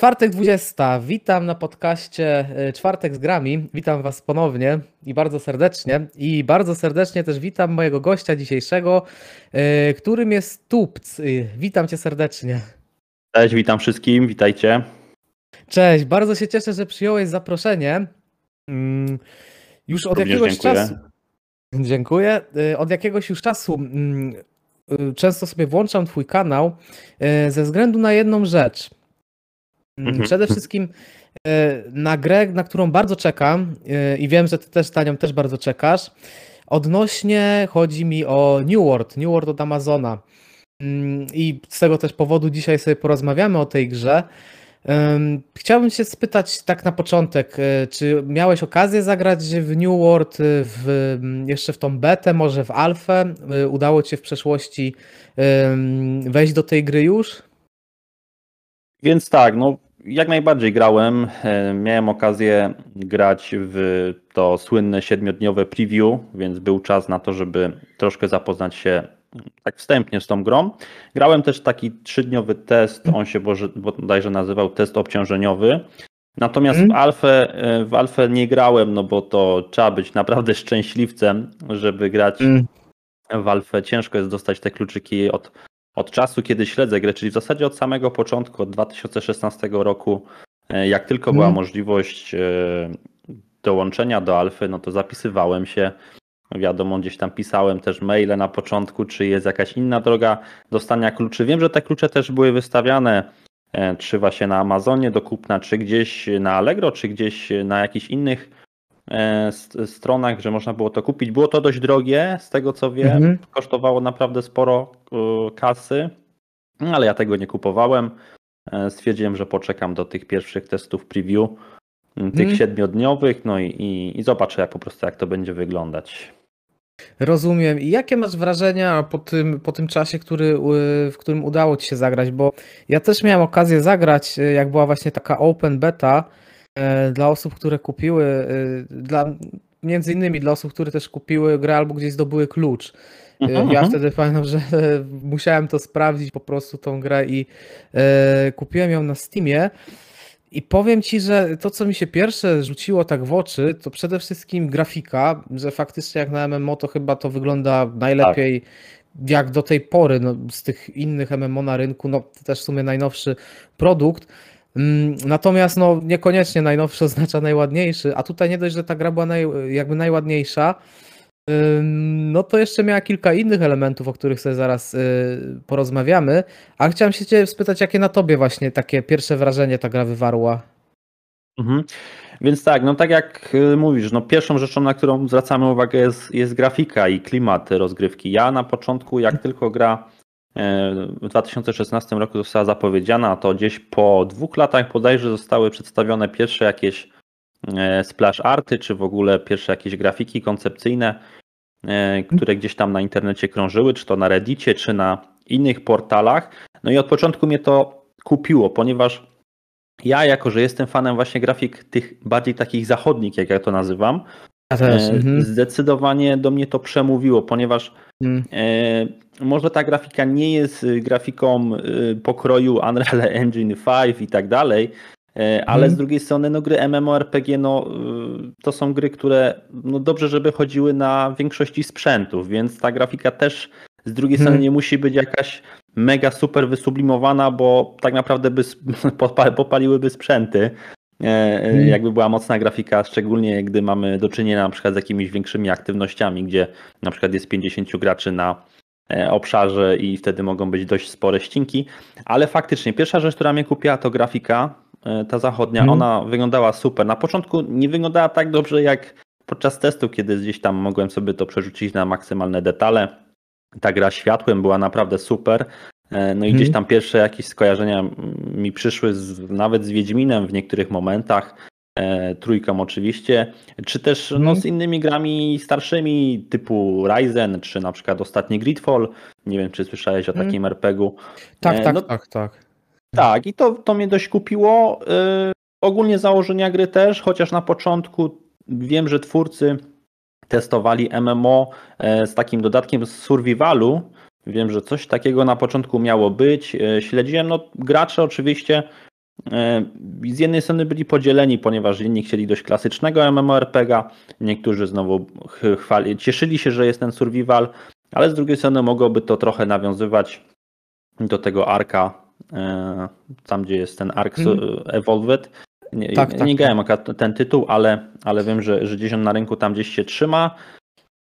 Czwartek 20. Witam na podcaście e, Czwartek z Grami. Witam Was ponownie i bardzo serdecznie. I bardzo serdecznie też witam mojego gościa dzisiejszego, e, którym jest Tupc. E, witam Cię serdecznie. Cześć, witam wszystkim, witajcie. Cześć, bardzo się cieszę, że przyjąłeś zaproszenie. Mm, już od Również jakiegoś dziękuję. czasu. Dziękuję. Od jakiegoś już czasu mm, często sobie włączam Twój kanał ze względu na jedną rzecz. Mhm. Przede wszystkim e, na grę, na którą bardzo czekam e, i wiem, że ty też na nią też bardzo czekasz. Odnośnie chodzi mi o New World, New World od Amazona. Mm, I z tego też powodu dzisiaj sobie porozmawiamy o tej grze. Ym, Chciałbym się spytać tak na początek, e, czy miałeś okazję zagrać w New World w, m, jeszcze w tą betę, może w alfę? Udało ci się w przeszłości wejść do tej gry już? Więc tak, no jak najbardziej grałem. E, Miałem okazję grać w to słynne siedmiodniowe preview, więc był czas na to, żeby troszkę zapoznać się tak wstępnie z tą grą. Grałem też taki trzydniowy test, on się bodajże nazywał test obciążeniowy. Natomiast w Mm. alfę, e, w alfę nie grałem, no bo to trzeba być naprawdę szczęśliwcem, żeby grać w alfę. Ciężko jest dostać te kluczyki od, od czasu, kiedy śledzę grę, czyli w zasadzie od samego początku, od 2016 roku, e, jak tylko była Mm. możliwość e, dołączenia do alfy, no to zapisywałem się. Wiadomo, gdzieś tam pisałem też maile na początku, czy jest jakaś inna droga dostania kluczy. Wiem, że te klucze też były wystawiane, e, czy właśnie na Amazonie do kupna, czy gdzieś na Allegro, czy gdzieś na jakichś innych e, stronach, że można było to kupić. Było to dość drogie, z tego co wiem. Mhm. Kosztowało naprawdę sporo e, kasy, ale ja tego nie kupowałem. E, Stwierdziłem, że poczekam do tych pierwszych testów preview, tych Mhm. siedmiodniowych, no i, i, i zobaczę jak po prostu jak to będzie wyglądać. Rozumiem. I jakie masz wrażenia po tym, po tym czasie, który, w którym udało ci się zagrać? Bo ja też miałem okazję zagrać, jak była właśnie taka open beta e, dla osób, które kupiły, y, dla, między innymi dla osób, które też kupiły grę albo gdzieś zdobyły klucz. Y, Mhm, Ja mhm. wtedy pamiętam, że musiałem to sprawdzić po prostu tą grę i e, kupiłem ją na Steamie. I powiem ci, że to, co mi się pierwsze rzuciło tak w oczy, to przede wszystkim grafika, że faktycznie jak na MMO to chyba to wygląda najlepiej jak do tej pory no, z tych innych MMO na rynku, no to też w sumie najnowszy produkt. Mm, Natomiast no, niekoniecznie najnowszy oznacza najładniejszy, a tutaj nie dość, że ta gra była naj, jakby najładniejsza, no to jeszcze miała kilka innych elementów, o których sobie zaraz y, porozmawiamy. A chciałem się cię spytać, jakie na tobie właśnie takie pierwsze wrażenie ta gra wywarła? Mhm. Więc tak, no tak jak y, mówisz, no pierwszą rzeczą, na którą zwracamy uwagę jest, jest grafika i klimat rozgrywki. Ja na początku, jak tylko gra w 2016 roku została zapowiedziana, to gdzieś po dwóch latach bodajże zostały przedstawione pierwsze jakieś e, splash arty, czy w ogóle pierwsze jakieś grafiki koncepcyjne, e, które gdzieś tam na internecie krążyły, czy to na Reddicie, czy na innych portalach. No i od początku mnie to kupiło, ponieważ ja, jako że jestem fanem właśnie grafik tych bardziej takich zachodnich, jak ja to nazywam, Ja też. e, mhm. zdecydowanie do mnie to przemówiło, ponieważ Mm. e, może ta grafika nie jest y, grafiką y, pokroju Unreal Engine 5 i tak dalej, e, ale Mhm. z drugiej strony no, gry MMORPG no, y, to są gry, które no, dobrze, żeby chodziły na większości sprzętów, więc ta grafika też z drugiej Mhm. strony nie musi być jakaś mega super wysublimowana, bo tak naprawdę by popaliłyby sprzęty. E, e, Mhm. Jakby była mocna grafika, szczególnie gdy mamy do czynienia na przykład z jakimiś większymi aktywnościami, gdzie na przykład jest 50 graczy na e, obszarze i wtedy mogą być dość spore ścinki. Ale faktycznie pierwsza rzecz, która mnie kupiła to grafika, ta zachodnia, Mhm. ona wyglądała super. Na początku nie wyglądała tak dobrze jak podczas testu, kiedy gdzieś tam mogłem sobie to przerzucić na maksymalne detale. Ta gra światłem była naprawdę super. E, No i Mhm. gdzieś tam pierwsze jakieś skojarzenia mi przyszły z, nawet z Wiedźminem w niektórych momentach, e, trójką oczywiście, czy też no, Mhm. z innymi grami starszymi typu Ryzen, czy na przykład ostatni Gridfall. Nie wiem, czy słyszałeś o Mhm. takim RPG-u. Tak, E, tak, no- tak, tak. Tak, i to, to mnie dość kupiło. Yy, ogólnie założenia gry też, chociaż na początku wiem, że twórcy testowali MMO e, z takim dodatkiem z survivalu. Wiem, że coś takiego na początku miało być. E, Śledziłem, no gracze oczywiście e, z jednej strony byli podzieleni, ponieważ inni chcieli dość klasycznego MMORPGa, niektórzy znowu chwali, cieszyli się, że jest ten survival, ale z drugiej strony mogłoby to trochę nawiązywać do tego arka, e, tam gdzie jest ten ark mm. Evolved. Nie, tak, tak, nie tak. grałem ten tytuł, ale, ale wiem, że, że gdzieś on na rynku tam gdzieś się trzyma.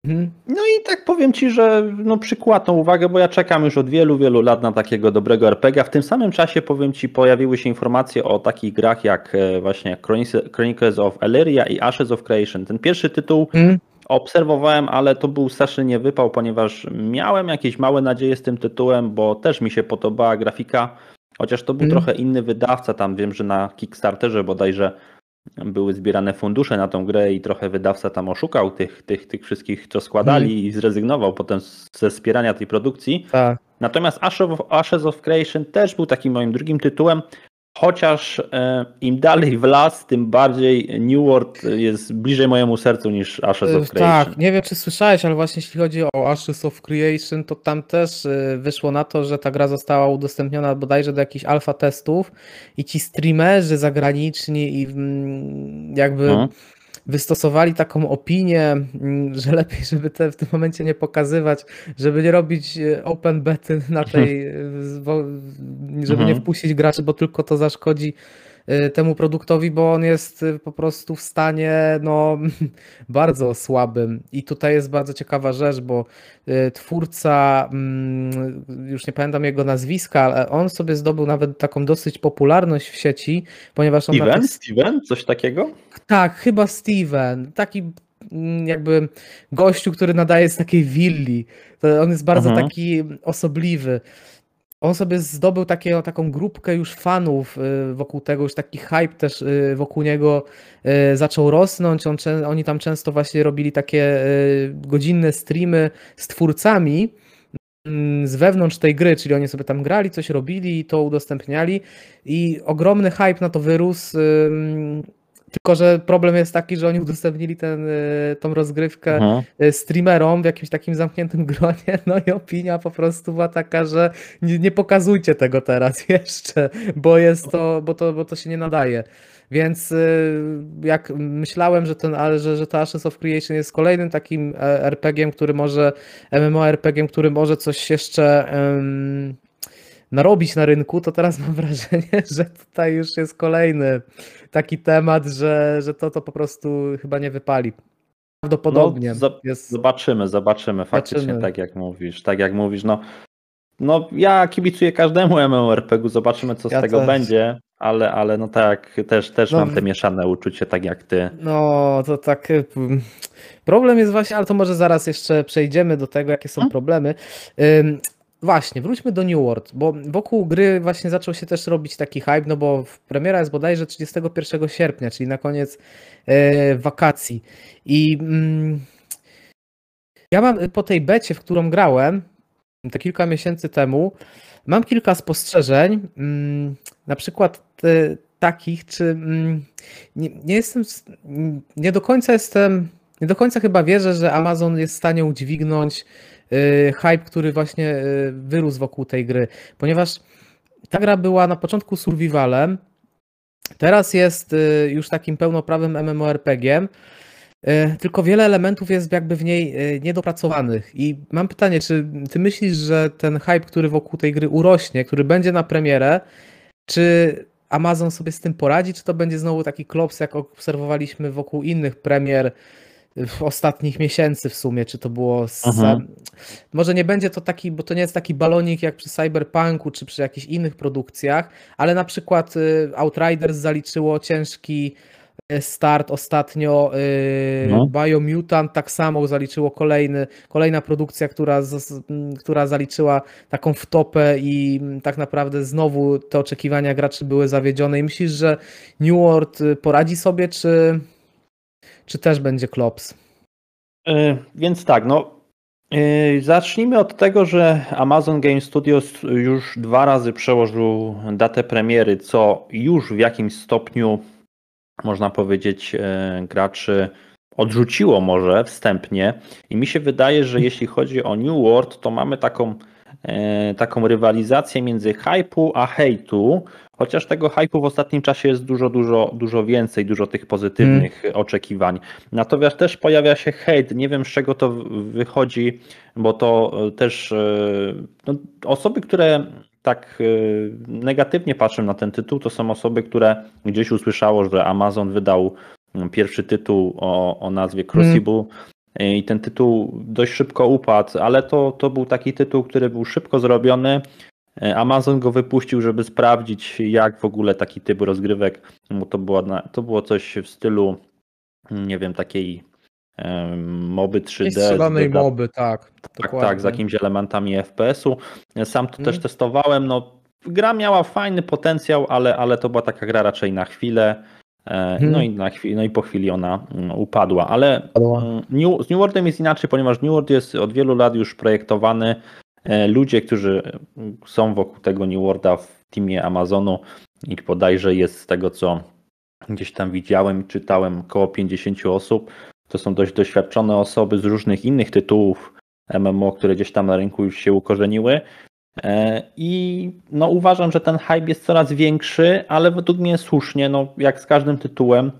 Mhm. No i tak powiem Ci, że no przykładną uwagę, bo ja czekam już od wielu, wielu lat na takiego dobrego RPG. W tym samym czasie powiem Ci, pojawiły się informacje o takich grach jak e, właśnie Chronicles of Elyria i Ashes of Creation. Ten pierwszy tytuł mm. obserwowałem, ale to był straszny niewypał, ponieważ miałem jakieś małe nadzieje z tym tytułem, bo też mi się podobała grafika, chociaż to był mm. trochę inny wydawca. Tam wiem, że na Kickstarterze bodajże były zbierane fundusze na tą grę i trochę wydawca tam oszukał tych, tych, tych wszystkich, co składali hmm. i zrezygnował potem ze wspierania tej produkcji. Tak. Natomiast Ashes of Creation też był takim moim drugim tytułem, Chociaż e, im dalej w las, tym bardziej New World jest bliżej mojemu sercu niż Ashes of e, Creation. Tak, nie wiem czy słyszałeś, ale właśnie jeśli chodzi o Ashes of Creation, to tam też e, wyszło na to, że ta gra została udostępniona bodajże do jakichś alfa testów i ci streamerzy zagraniczni i mm, jakby hmm wystosowali taką opinię, mm, że lepiej, żeby te w tym momencie nie pokazywać, żeby nie robić e, open bety na tej, e, żeby nie mhm. wpuścić graczy, bo tylko to zaszkodzi temu produktowi, bo on jest y, po prostu w stanie no, bardzo słabym. I tutaj jest bardzo ciekawa rzecz, bo y, twórca, mm, już nie pamiętam jego nazwiska, ale on sobie zdobył nawet taką dosyć popularność w sieci, ponieważ on. Steven? Steven? Coś takiego? Tak, chyba Steven. Taki mm, jakby gościu, który nadaje z takiej willi. On jest bardzo mhm. taki osobliwy on sobie zdobył takie, taką grupkę już fanów y, wokół tego, już taki hype też y, wokół niego y, zaczął rosnąć. On, oni tam często właśnie robili takie godzinne streamy z twórcami mm, z wewnątrz tej gry, czyli oni sobie tam grali, coś robili i to udostępniali i ogromny hype na to wyrósł tylko, że problem jest taki, że oni udostępnili ten, y, tą rozgrywkę. Y, streamerom w jakimś takim zamkniętym gronie, no i opinia po prostu była taka, że nie, nie pokazujcie tego teraz jeszcze, bo jest to, bo to, bo to się nie nadaje. Więc y, jak myślałem, że ten, że, że to Ashes of Creation jest kolejnym takim e, RPG-iem, który może, MMORPG-iem, który może coś jeszcze um, narobić na rynku, to teraz mam wrażenie, że tutaj już jest kolejny taki temat, że, że to, to po prostu chyba nie wypali. Prawdopodobnie. No, jest... Zobaczymy, zobaczymy. Faktycznie zobaczymy. tak jak mówisz. Tak jak mówisz, no, no ja kibicuję każdemu MMORPG-u, zobaczymy co ja z tego też. będzie, ale, ale no tak, też, też no, mam te mieszane uczucie, tak jak ty. No, to tak... Y, problem jest właśnie, ale to może zaraz jeszcze przejdziemy do tego, jakie są hmm? problemy. Właśnie, wróćmy do New World, bo wokół gry właśnie zaczął się też robić taki hype, no bo premiera jest bodajże 31 sierpnia, czyli na koniec e, wakacji. I mm, ja mam po tej becie, w którą grałem, te kilka miesięcy temu, mam kilka spostrzeżeń, mm, na przykład te, takich, czy mm, nie, nie jestem, nie do końca jestem, nie do końca chyba wierzę, że Amazon jest w stanie udźwignąć Y, hype, który właśnie y, wyrósł wokół tej gry, ponieważ ta gra była na początku survivalem, teraz jest y, już takim pełnoprawym MMORPG-iem, tylko wiele elementów jest jakby w niej niedopracowanych. I mam pytanie, czy ty myślisz, że ten hype, który wokół tej gry urośnie, który będzie na premierę, czy Amazon sobie z tym poradzi, czy to będzie znowu taki klops, jak obserwowaliśmy wokół innych premier w ostatnich miesięcy w sumie, czy to było. Z... Mhm. Może nie będzie to taki, bo to nie jest taki balonik jak przy Cyberpunku, czy przy jakichś innych produkcjach, ale na przykład y, Outriders zaliczyło ciężki y, start ostatnio. Y, no. Biomutant tak samo zaliczyło kolejny, kolejna produkcja, która, z, która zaliczyła taką wtopę i tak naprawdę znowu te oczekiwania graczy były zawiedzione. I myślisz, że New World poradzi sobie, czy czy też będzie klops? Yy, więc tak, no yy, zacznijmy od tego, że Amazon Game Studios już dwa razy przełożył datę premiery, co już w jakimś stopniu można powiedzieć yy, graczy odrzuciło może wstępnie i mi się wydaje, że jeśli chodzi o New World, to mamy taką taką rywalizację między hypu a hejtu, chociaż tego hypu w ostatnim czasie jest dużo, dużo, dużo więcej, dużo tych pozytywnych oczekiwań. Natomiast też pojawia się hejt, nie wiem z czego to wychodzi, bo to e, też e, no, osoby, które tak negatywnie patrzą na ten tytuł, to są osoby, które gdzieś usłyszało, że Amazon wydał pierwszy tytuł o, o nazwie Crucible i ten tytuł dość szybko upadł, ale to, to był taki tytuł, który był szybko zrobiony. Amazon go wypuścił, żeby sprawdzić, jak w ogóle taki typ rozgrywek, bo to było, to było coś w stylu, nie wiem, takiej moby 3D. Strzelanej moby, tak. Tak, tak, z jakimiś elementami FPS-u. Sam to hmm. też testowałem. No, gra miała fajny potencjał, ale, ale to była taka gra raczej na chwilę. Hmm. No, i na chwilę, no i po chwili ona mm, upadła. Ale mm, New, z New Worldem jest inaczej, ponieważ New World jest od wielu lat już projektowany. E, ludzie, którzy mm, są wokół tego New Worlda w teamie Amazonu, ich bodajże jest z tego, co gdzieś tam widziałem, czytałem, około 50 osób. To są dość doświadczone osoby z różnych innych tytułów MMO, które gdzieś tam na rynku już się ukorzeniły. E, I no, uważam, że ten hype jest coraz większy, ale według mnie słusznie, no, jak z każdym tytułem.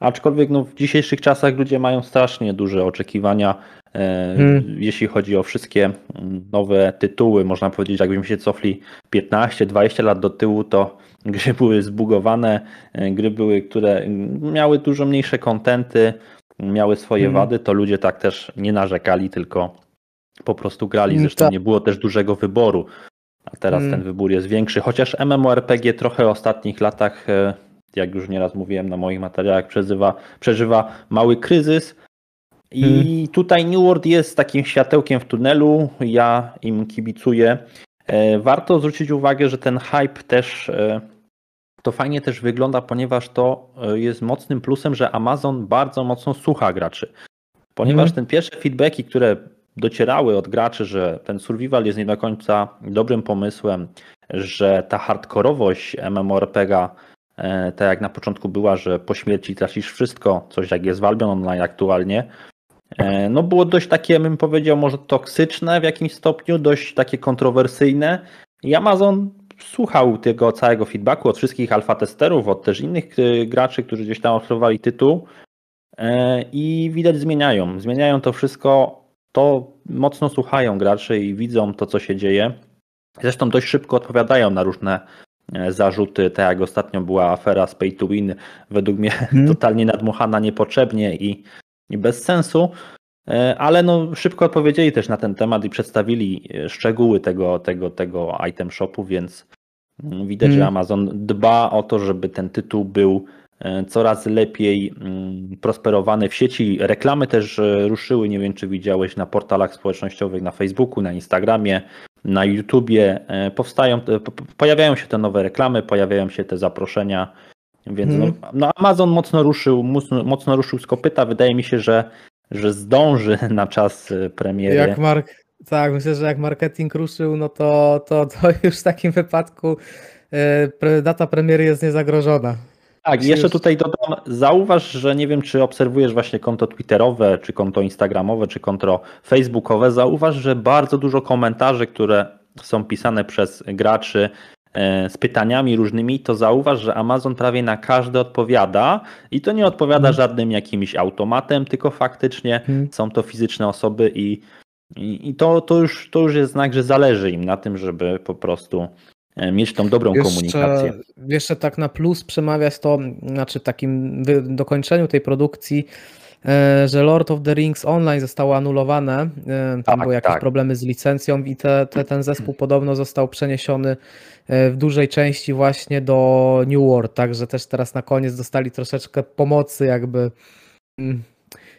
Aczkolwiek no, w dzisiejszych czasach ludzie mają strasznie duże oczekiwania, e, hmm. jeśli chodzi o wszystkie nowe tytuły. Można powiedzieć, jakbyśmy się cofli 15-20 lat do tyłu, to gry były zbugowane, e, gry były, które miały dużo mniejsze kontenty, miały swoje hmm. wady, to ludzie tak też nie narzekali, tylko po prostu grali. Mm, Zresztą tak. nie było też dużego wyboru. A teraz hmm. ten wybór jest większy, chociaż MMORPG trochę w ostatnich latach, e, jak już nieraz mówiłem na moich materiałach, przeżywa, przeżywa mały kryzys. I hmm. tutaj New World jest takim światełkiem w tunelu. Ja im kibicuję. E, warto zwrócić uwagę, że ten hype też e, to fajnie też wygląda, ponieważ to jest mocnym plusem, że Amazon bardzo mocno słucha graczy. Ponieważ hmm. ten pierwsze feedbacki, które docierały od graczy, że ten survival jest nie do końca dobrym pomysłem, że ta hardkorowość MMORPG, e, tak jak na początku była, że po śmierci tracisz wszystko, coś jak jest w Albion Online aktualnie, e, no było dość takie, bym powiedział, może toksyczne w jakimś stopniu, dość takie kontrowersyjne i Amazon słuchał tego całego feedbacku od wszystkich alfa testerów, od też innych e, graczy, którzy gdzieś tam obserwowali tytuł i widać zmieniają. Zmieniają to wszystko to mocno słuchają graczy i widzą to, co się dzieje. Zresztą dość szybko odpowiadają na różne e, zarzuty, tak jak ostatnio była afera z Pay to Win, według mnie hmm. totalnie nadmuchana niepotrzebnie i, i bez sensu, e, ale no, szybko odpowiedzieli też na ten temat i przedstawili e, szczegóły tego, tego, tego item shopu, więc mm, widać, hmm. że Amazon dba o to, żeby ten tytuł był coraz lepiej mm, prosperowany w sieci. Reklamy też e, ruszyły, nie wiem czy widziałeś na portalach społecznościowych, na Facebooku, na Instagramie, na YouTubie. E, powstają, pojawiają się te nowe reklamy, pojawiają się te zaproszenia. Więc hmm. no, no, Amazon mocno ruszył, mocno, mocno ruszył z kopyta. Wydaje mi się, że, że zdąży na czas premiery. Jak Mark, tak, myślę, że jak marketing ruszył, no to, to, to już w takim wypadku data premiery jest niezagrożona. Tak, jeszcze tutaj dodam, zauważ, że nie wiem, czy obserwujesz właśnie konto Twitterowe, czy konto Instagramowe, czy konto Facebookowe. Zauważ, że bardzo dużo komentarzy, które są pisane przez graczy e, z pytaniami różnymi, to zauważ, że Amazon prawie na każde odpowiada i to nie odpowiada hmm. żadnym jakimś automatem, tylko faktycznie hmm. są to fizyczne osoby i, i, i, to, to, już, to już jest znak, że zależy im na tym, żeby po prostu mieć tą dobrą jeszcze, komunikację. Jeszcze tak na plus przemawiać to, znaczy takim dokończeniu tej produkcji, e, że Lord of the Rings Online zostało anulowane. E, tam tak, były jakieś tak. problemy z licencją i te, te, ten zespół podobno został przeniesiony w dużej części właśnie do New World, także też teraz na koniec dostali troszeczkę pomocy jakby mm,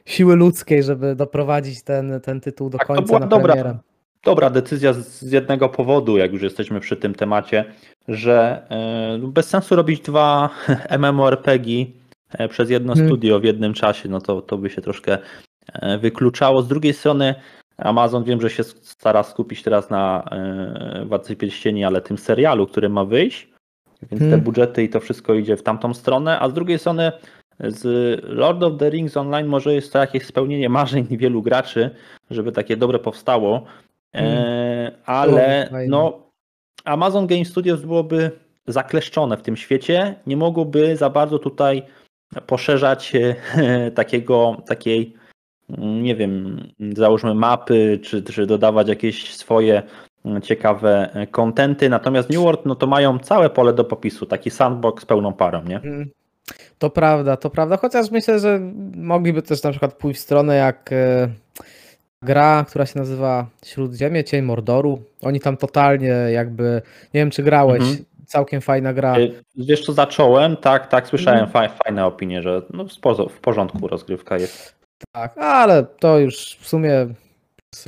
siły ludzkiej, żeby doprowadzić ten, ten tytuł do tak, końca to była na dobra, premierę dobra decyzja z jednego powodu, jak już jesteśmy przy tym temacie, że e, bez sensu robić dwa MMORPG e, przez jedno hmm. studio w jednym czasie, no to, to by się troszkę e, wykluczało. Z drugiej strony Amazon wiem, że się stara skupić teraz na Władcy Pierścieni, ale tym serialu, który ma wyjść, więc hmm. te budżety i to wszystko idzie w tamtą stronę, a z drugiej strony z Lord of the Rings Online może jest to jakieś spełnienie marzeń wielu graczy, żeby takie dobre powstało, E, ale fajnie. no, Amazon Game Studios byłoby zakleszczone w tym świecie, nie mogłoby za bardzo tutaj poszerzać e, takiego, takiej, mm, nie wiem, załóżmy mapy, czy, czy dodawać jakieś swoje mm, ciekawe e, kontenty. Natomiast New World, no to mają całe pole do popisu, taki sandbox pełną parą, nie? Mm, To prawda, to prawda. Chociaż myślę, że mogliby też na przykład pójść w stronę jak gra, która się nazywa Śródziemie, Cień Mordoru. Oni tam totalnie jakby, nie wiem czy grałeś, Mhm. całkiem fajna gra. E, Wiesz co, zacząłem, tak, tak, słyszałem fa- fajne opinie, że no, w porządku rozgrywka jest. Tak, ale to już w sumie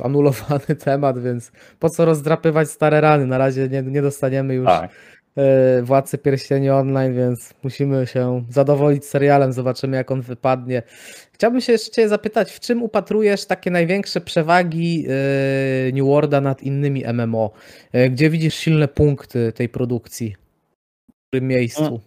anulowany temat, więc po co rozdrapywać stare rany? Na razie nie, nie dostaniemy już Tak. E, Władcy Pierścieni online, więc musimy się zadowolić serialem, zobaczymy jak on wypadnie. Chciałbym się jeszcze Cię zapytać, w czym upatrujesz takie największe przewagi e, New Worlda nad innymi MMO? E, Gdzie widzisz silne punkty tej produkcji? W którym miejscu?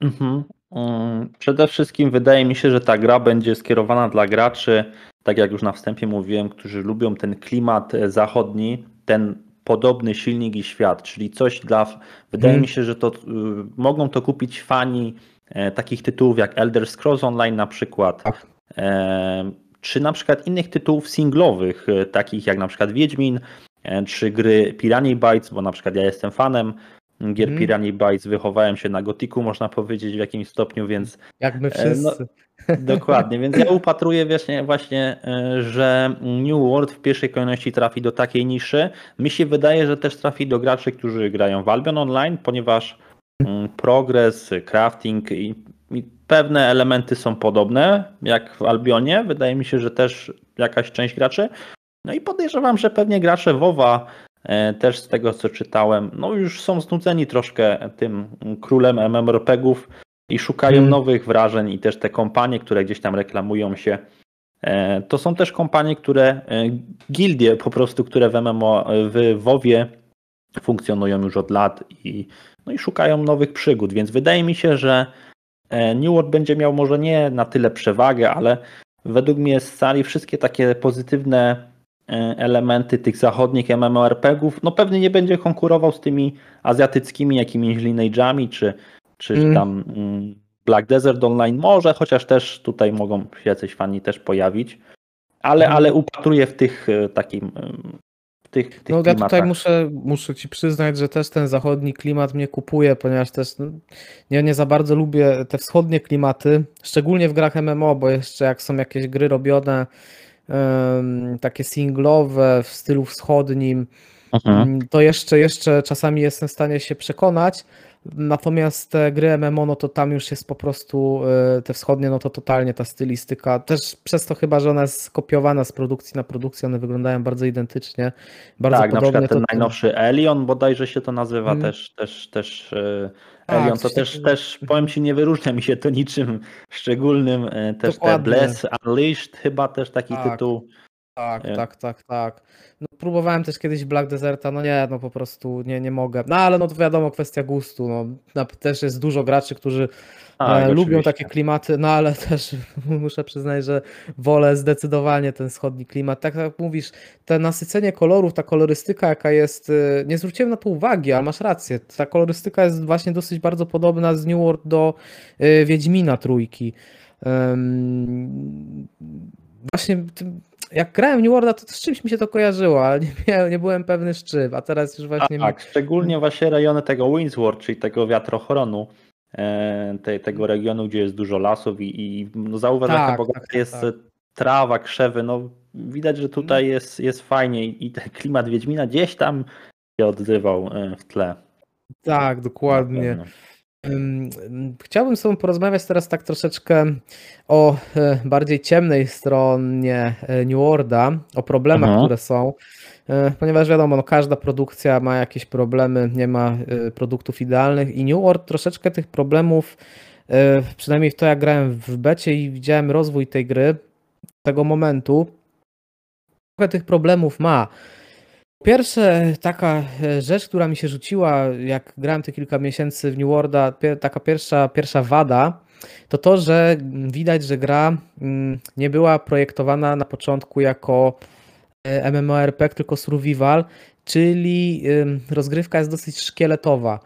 Mhm. Mm, Przede wszystkim wydaje mi się, że ta gra będzie skierowana dla graczy, tak jak już na wstępie mówiłem, którzy lubią ten klimat zachodni, ten podobny silnik i świat, czyli coś dla. Wydaje Mhm. mi się, że to y, mogą to kupić fani e, takich tytułów jak Elder Scrolls Online na przykład. Tak. E, czy na przykład innych tytułów singlowych, e, takich jak na przykład Wiedźmin, czy gry Piranha Bytes, bo na przykład ja jestem fanem gier Mhm. Piranha Bytes, wychowałem się na Gotiku, można powiedzieć w jakimś stopniu, więc Jak my no, wszyscy. Dokładnie, więc ja upatruję właśnie, właśnie, e, że New World w pierwszej kolejności trafi do takiej niszy. Mi się wydaje, że też trafi do graczy, którzy grają w Albion Online, ponieważ mm, progres, crafting i, i pewne elementy są podobne jak w Albionie. Wydaje mi się, że też jakaś część graczy. No i podejrzewam, że pewnie gracze WoWa e, też z tego co czytałem, no już są znudzeni troszkę tym królem MMORPGów i szukają Mm. nowych wrażeń i też te kompanie, które gdzieś tam reklamują się. e, To są też kompanie, które, e, gildie po prostu, które w MMO, w WoWie funkcjonują już od lat i, no i szukają nowych przygód, więc wydaje mi się, że e, New World będzie miał może nie na tyle przewagę, ale według mnie scali wszystkie takie pozytywne elementy tych zachodnich MMORPGów, no pewnie nie będzie konkurował z tymi azjatyckimi jakimiś Lineage'ami czy, czy Mm. tam mm, Black Desert Online może, chociaż też tutaj mogą się jacyś fani też pojawić, ale, Mhm. ale upatruję w tych e, takim tych, tych No ja klimatach. tutaj muszę, muszę ci przyznać, że też ten zachodni klimat mnie kupuje, ponieważ też no, nie, nie za bardzo lubię te wschodnie klimaty, szczególnie w grach MMO, bo jeszcze jak są jakieś gry robione em, takie singlowe w stylu wschodnim, Mhm. mm, to jeszcze, jeszcze czasami jestem w stanie się przekonać. Natomiast te gry MMO, no to tam już jest po prostu e, te wschodnie, no to totalnie ta stylistyka. Też przez to chyba, że ona jest skopiowana z produkcji na produkcję, one wyglądają bardzo identycznie. Bardzo tak, na podobnie. przykład ten to- najnowszy Elion bodajże się to nazywa Mm. też, też, też e, Tak, Elion, to też, takiego. też powiem Ci, nie wyróżnia mi się to niczym szczególnym, e, też te Dokładnie. Bless Unleashed chyba też taki Tak. tytuł. Tak, Nie? tak, tak, tak. No, próbowałem też kiedyś Black Deserta, no nie, no po prostu nie, nie mogę. No ale no to wiadomo, kwestia gustu. No, na- też jest dużo graczy, którzy Tak, e, lubią takie klimaty, no ale też muszę przyznać, że wolę zdecydowanie ten wschodni klimat. Tak jak mówisz, to nasycenie kolorów, ta kolorystyka, jaka jest, e, nie zwróciłem na to uwagi, ale masz rację. Ta kolorystyka jest właśnie dosyć bardzo podobna z New World do e, Wiedźmina trójki. Właśnie jak grałem w New Worlda, to z czymś mi się to kojarzyło, ale nie, nie byłem pewny z czym, a teraz już właśnie mi... Tak, szczególnie właśnie rejony tego Windsward, czyli tego wiatrochronu, e, te, tego regionu, gdzie jest dużo lasów i, i no zauważ, Tak, bogata tak, tak, jest tak. trawa, krzewy, no widać, że tutaj jest, jest fajnie i, ten klimat Wiedźmina gdzieś tam się odzywał e, w tle. Tak, dokładnie. Chciałbym z Tobą porozmawiać teraz tak troszeczkę o e, bardziej ciemnej stronie e, New Worlda, o problemach, Mhm. które są, e, ponieważ wiadomo, no, każda produkcja ma jakieś problemy, nie ma produktów idealnych i New World troszeczkę tych problemów, przynajmniej w to jak grałem w becie i widziałem rozwój tej gry, tego momentu, trochę tych problemów ma. Pierwsze taka e, rzecz, która mi się rzuciła, jak grałem te kilka miesięcy w New Worlda, taka pierwsza, pierwsza wada, to to, że widać, że gra mm, nie była projektowana na początku jako e, MMORPG, tylko survival, czyli rozgrywka jest dosyć szkieletowa.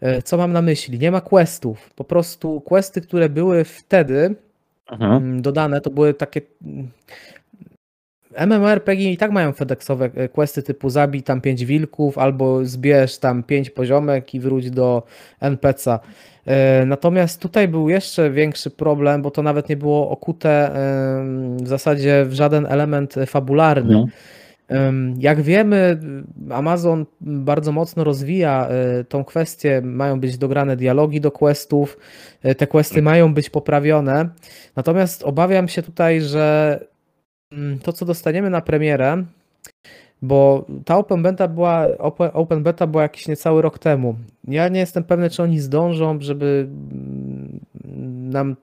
E, co mam na myśli? Nie ma questów. Po prostu questy, które były wtedy mhm. dodane, to były takie MMORPG i tak mają FedExowe e, questy typu zabij tam 5 wilków albo zbierz tam 5 poziomek i wróć do NPC'a. E, natomiast tutaj był jeszcze większy problem, bo to nawet nie było okute w zasadzie w żaden element fabularny. No. Jak wiemy, Amazon bardzo mocno rozwija e, tą kwestię. Mają być dograne dialogi do questów, te questy tak. mają być poprawione. Natomiast obawiam się tutaj, że to, co dostaniemy na premierę, bo ta open beta była, open beta była jakiś niecały rok temu. Ja nie jestem pewny, czy oni zdążą, żeby mm, nam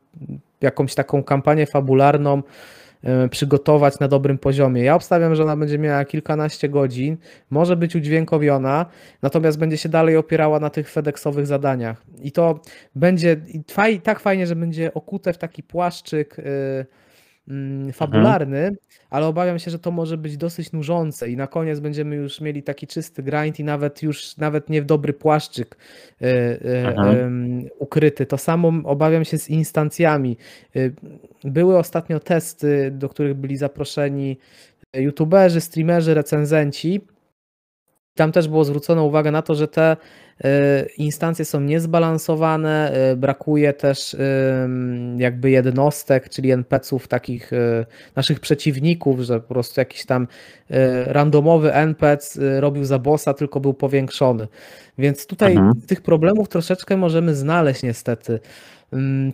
jakąś taką kampanię fabularną e, przygotować na dobrym poziomie. Ja obstawiam, że ona będzie miała kilkanaście godzin, może być udźwiękowiona, natomiast będzie się dalej opierała na tych FedExowych zadaniach. I to będzie i tak fajnie, że będzie okute w taki płaszczyk yy, Mm. Fabularny, mhm. ale obawiam się, że to może być dosyć nużące i na koniec będziemy już mieli taki czysty grind i nawet już nawet nie w dobry płaszczyk y, y, ukryty. To samo obawiam się z instancjami. Y, były ostatnio testy, do których byli zaproszeni youtuberzy, streamerzy, recenzenci. Tam też było zwrócone uwagę na to, że te E, instancje są niezbalansowane, e, brakuje też jakby jednostek, czyli NPC-ów, takich naszych przeciwników, że po prostu jakiś tam randomowy NPC robił za bossa, tylko był powiększony. Więc tutaj mhm. tych problemów troszeczkę możemy znaleźć niestety.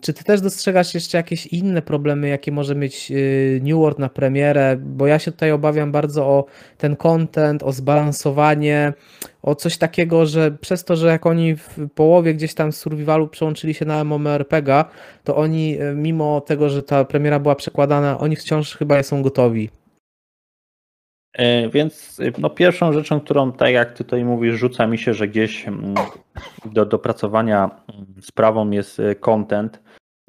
Czy ty też dostrzegasz jeszcze jakieś inne problemy, jakie może mieć y, New World na premierę? Bo ja się tutaj obawiam bardzo o ten content, o zbalansowanie, o coś takiego, że przez to, że jak oni w połowie gdzieś tam z survivalu przełączyli się na MMORPG, to oni y, mimo tego, że ta premiera była przekładana, oni wciąż chyba są gotowi. E, więc y, no, pierwszą rzeczą, którą, tak jak ty tutaj mówisz, rzuca mi się, że gdzieś mm, do dopracowania mm, sprawą jest y, content,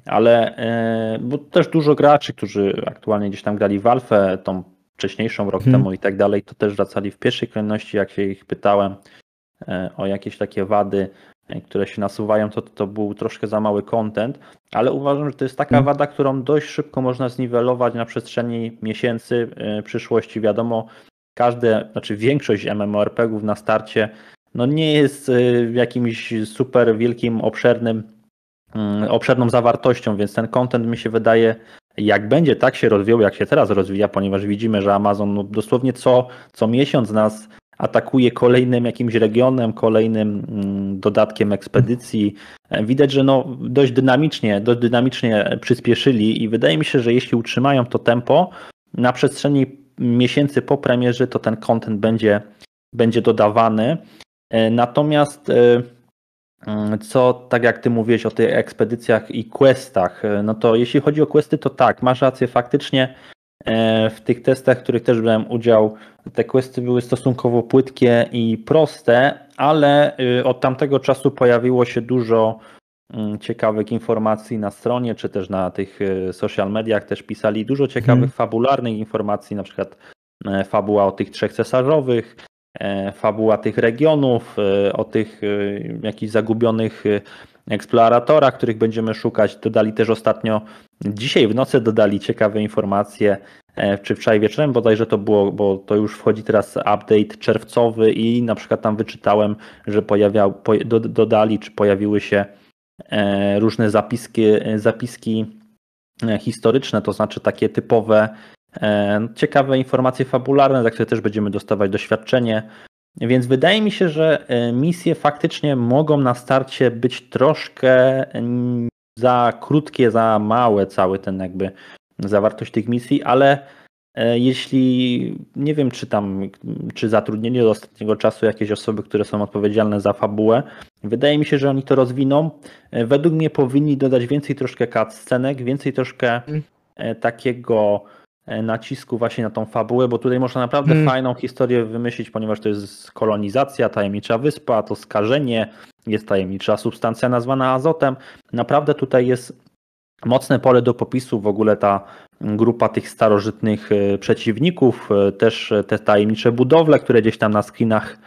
ale e, bo też dużo graczy, którzy aktualnie gdzieś tam grali w Alfę, tą wcześniejszą rok hmm. temu i tak dalej, to też wracali w pierwszej kolejności, jak się ich pytałem e, o jakieś takie wady, które się nasuwają, to to był troszkę za mały content, ale uważam, że to jest taka wada, którą dość szybko można zniwelować na przestrzeni miesięcy przyszłości. Wiadomo, każde, znaczy większość MMORPGów na starcie no nie jest y, jakimś super wielkim, obszernym, mm, obszerną zawartością, więc ten content mi się wydaje, jak będzie tak się rozwijał, jak się teraz rozwija, ponieważ widzimy, że Amazon no, dosłownie co, co miesiąc nas atakuje kolejnym jakimś regionem, kolejnym mm, dodatkiem ekspedycji. Widać, że no dość dynamicznie, dość dynamicznie przyspieszyli i wydaje mi się, że jeśli utrzymają to tempo na przestrzeni miesięcy po premierze, to ten content będzie, będzie dodawany. E, natomiast e, mm, co, tak jak ty mówiłeś o tych ekspedycjach i questach, e, no to jeśli chodzi o questy, to tak, masz rację, faktycznie w tych testach, w których też brałem udział, te questy były stosunkowo płytkie i proste, ale od tamtego czasu pojawiło się dużo mm, ciekawych informacji na stronie, czy też na tych social mediach też pisali dużo ciekawych hmm. fabularnych informacji, na przykład fabuła o tych trzech cesarzowych, E, fabuła tych regionów, e, o tych e, jakichś zagubionych eksploratorach, których będziemy szukać. Dodali też ostatnio, dzisiaj w nocy dodali ciekawe informacje, czy wczoraj wieczorem bodajże to było, bo to już wchodzi teraz update czerwcowy i na przykład tam wyczytałem, że pojawiał, dodali, czy pojawiły się różne zapiski, zapiski historyczne, to znaczy takie typowe E, ciekawe informacje fabularne, za które też będziemy dostawać doświadczenie. Więc wydaje mi się, że e, misje faktycznie mogą na starcie być troszkę mm, za krótkie, za małe, cały ten jakby zawartość tych misji, ale e, jeśli nie wiem, czy tam, czy zatrudnili do ostatniego czasu jakieś osoby, które są odpowiedzialne za fabułę, wydaje mi się, że oni to rozwiną. Według mnie powinni dodać więcej troszkę cutscenek, więcej troszkę mm. takiego E, nacisku właśnie na tą fabułę, bo tutaj można naprawdę hmm. fajną historię wymyślić, ponieważ to jest kolonizacja, tajemnicza wyspa, to skażenie, jest tajemnicza substancja nazwana azotem. Naprawdę tutaj jest mocne pole do popisu w ogóle ta grupa tych starożytnych e, przeciwników, e, też te tajemnicze budowle, które gdzieś tam na screenach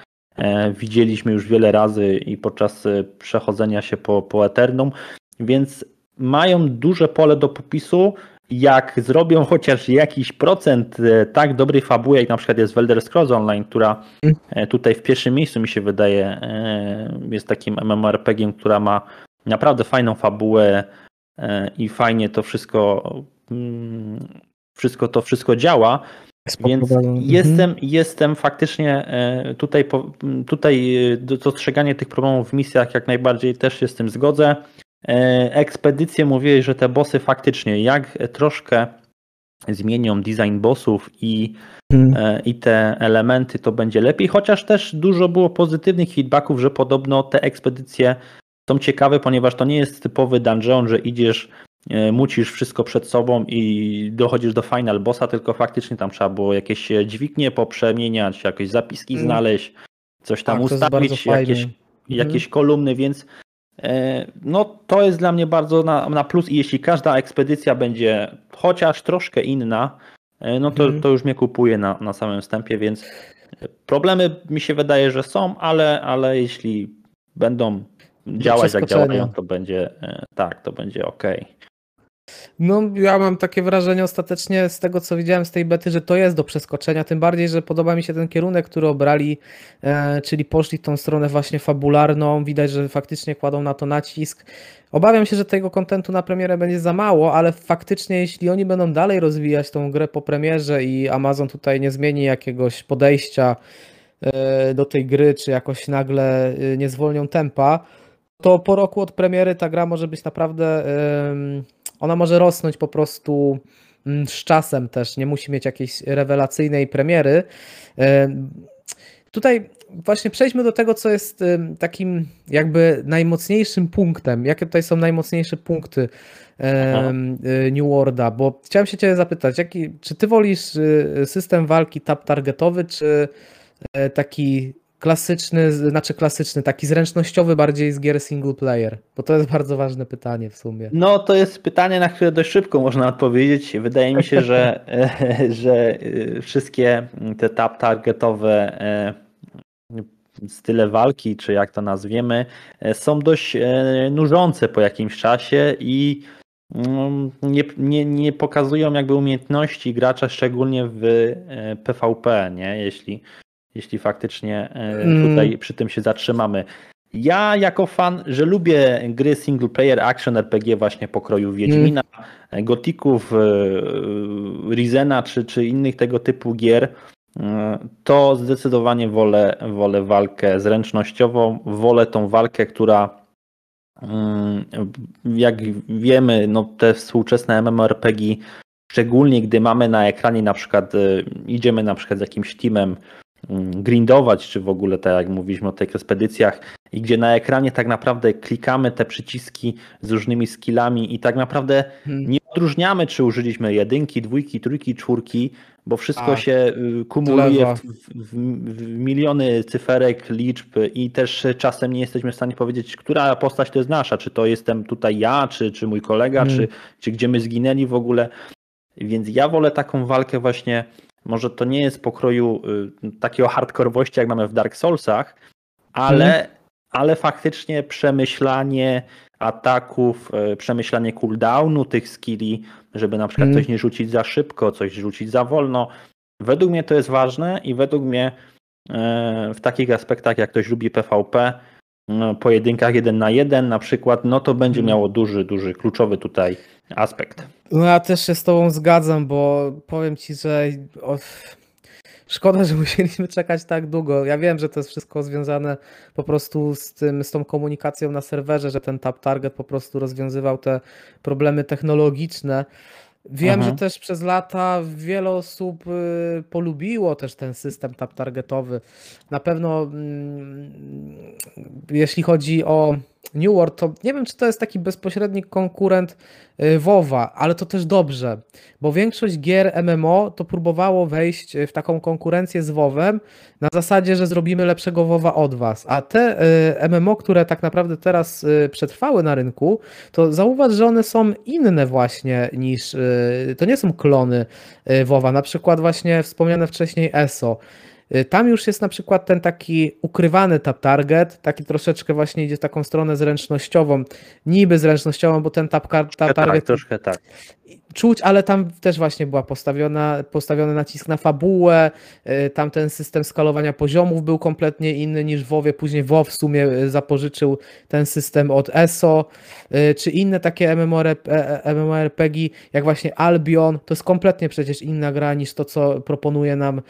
widzieliśmy już wiele razy i podczas przechodzenia się po, po Eternum, więc mają duże pole do popisu. Jak zrobią chociaż jakiś procent tak dobrej fabuły, jak na przykład jest w Elder Scrolls Online, która mm. tutaj w pierwszym miejscu mi się wydaje jest takim MMORPG, która ma naprawdę fajną fabułę, E, i fajnie to wszystko, mm, wszystko to wszystko działa. Więc mhm. jestem, jestem faktycznie e, tutaj, tutaj e, dostrzeganie tych problemów w misjach jak najbardziej też się z tym zgodzę. Ekspedycje mówiłeś, że te bossy faktycznie, jak troszkę zmienią design bossów i, hmm. i te elementy, to będzie lepiej. Chociaż też dużo było pozytywnych feedbacków, że podobno te ekspedycje są ciekawe, ponieważ to nie jest typowy dungeon, że idziesz, e, mucisz wszystko przed sobą i dochodzisz do final bossa, tylko faktycznie tam trzeba było jakieś dźwignie poprzemieniać, jakieś zapiski mm. znaleźć, coś tam tak, ustawić, jakieś, mm. jakieś kolumny, więc e, no to jest dla mnie bardzo na, na plus i jeśli każda ekspedycja będzie chociaż troszkę inna, e, no to, mm. to już mnie kupuje na, na samym wstępie, więc problemy mi się wydaje, że są, ale, ale jeśli będą działać jak działają, to będzie e, tak, to będzie ok. No, ja mam takie wrażenie ostatecznie z tego, co widziałem z tej bety, że to jest do przeskoczenia. Tym bardziej, że podoba mi się ten kierunek, który obrali, e, czyli poszli w tą stronę właśnie fabularną. Widać, że faktycznie kładą na to nacisk. Obawiam się, że tego kontentu na premierę będzie za mało, ale faktycznie, jeśli oni będą dalej rozwijać tą grę po premierze i Amazon tutaj nie zmieni jakiegoś podejścia e, do tej gry, czy jakoś nagle e, nie zwolnią tempa, to po roku od premiery ta gra może być naprawdę. Ona może rosnąć po prostu mm, z czasem też. Nie musi mieć jakiejś rewelacyjnej premiery. Tutaj właśnie przejdźmy do tego, co jest takim jakby najmocniejszym punktem. Jakie tutaj są najmocniejsze punkty Aha. Y, New Worlda? Bo chciałem się Ciebie zapytać, jaki, czy Ty wolisz system walki tap targetowy, czy e, taki klasyczny, znaczy klasyczny, taki zręcznościowy bardziej z gier single player? Bo to jest bardzo ważne pytanie w sumie. No to jest pytanie, na które dość szybko można odpowiedzieć. Wydaje mi się, że, że y, wszystkie te tap targetowe y, style walki, czy jak to nazwiemy, y, są dość nużące po jakimś czasie i mm, nie, nie, nie pokazują jakby umiejętności gracza, szczególnie w PvP, nie? Jeśli jeśli faktycznie e, mm. tutaj przy tym się zatrzymamy. Ja jako fan, że lubię gry single player action RPG właśnie pokroju Wiedźmina, mm. Gotików, e, Rizena czy, czy innych tego typu gier, to zdecydowanie wolę, wolę walkę zręcznościową, wolę tą walkę, która mm, jak wiemy, no te współczesne MMORPG, szczególnie gdy mamy na ekranie na przykład, idziemy na przykład z jakimś teamem Mm, grindować, czy w ogóle tak jak mówiliśmy o tych ekspedycjach, i gdzie na ekranie tak naprawdę klikamy te przyciski z różnymi skillami i tak naprawdę hmm. nie odróżniamy, czy użyliśmy jedynki, dwójki, trójki, czwórki, bo wszystko A, się y, kumuluje w, w, w, miliony cyferek, liczb i też czasem nie jesteśmy w stanie powiedzieć, która postać to jest nasza, czy to jestem tutaj ja, czy, czy mój kolega, hmm. czy, czy gdzie my zginęli w ogóle. Więc ja wolę taką walkę właśnie może to nie jest pokroju y, takiego hardkorowości, jak mamy w Dark Soulsach, ale, hmm. ale faktycznie przemyślanie ataków, y, przemyślanie cooldownu tych skilli, żeby na przykład hmm. coś nie rzucić za szybko, coś rzucić za wolno. Według mnie to jest ważne i według mnie y, w takich aspektach, jak ktoś lubi PvP, no, pojedynkach jeden na jeden na przykład, no to będzie hmm. miało duży, duży, kluczowy tutaj aspekt. No ja też się z tobą zgadzam, bo powiem ci, że o, szkoda, że musieliśmy czekać tak długo. Ja wiem, że to jest wszystko związane po prostu z tym, z tą komunikacją na serwerze, że ten tap target po prostu rozwiązywał te problemy technologiczne. Wiem, Aha. że też przez lata wiele osób y, polubiło też ten system tap targetowy. Na pewno mm, jeśli chodzi o New World, to nie wiem, czy to jest taki bezpośredni konkurent y, WoWa, ale to też dobrze, bo większość gier MMO to próbowało wejść w taką konkurencję z WoWem na zasadzie, że zrobimy lepszego WoWa od was, a te y, MMO, które tak naprawdę teraz y, przetrwały na rynku, to zauważ, że one są inne właśnie niż, to nie są klony WoWa, na przykład właśnie wspomniane wcześniej ESO, Y, tam już jest na przykład ten taki ukrywany tap target, taki troszeczkę właśnie idzie w taką stronę zręcznościową, niby zręcznościową, bo ten tap, tap tak, target troszkę tak czuć, ale tam też właśnie była postawiona, postawiony nacisk na fabułę, y, tam ten system skalowania poziomów był kompletnie inny niż WoWie, później WoW w sumie y, zapożyczył ten system od ESO, y, czy inne takie MMORPG, jak właśnie Albion, to jest kompletnie przecież inna gra niż to, co proponuje nam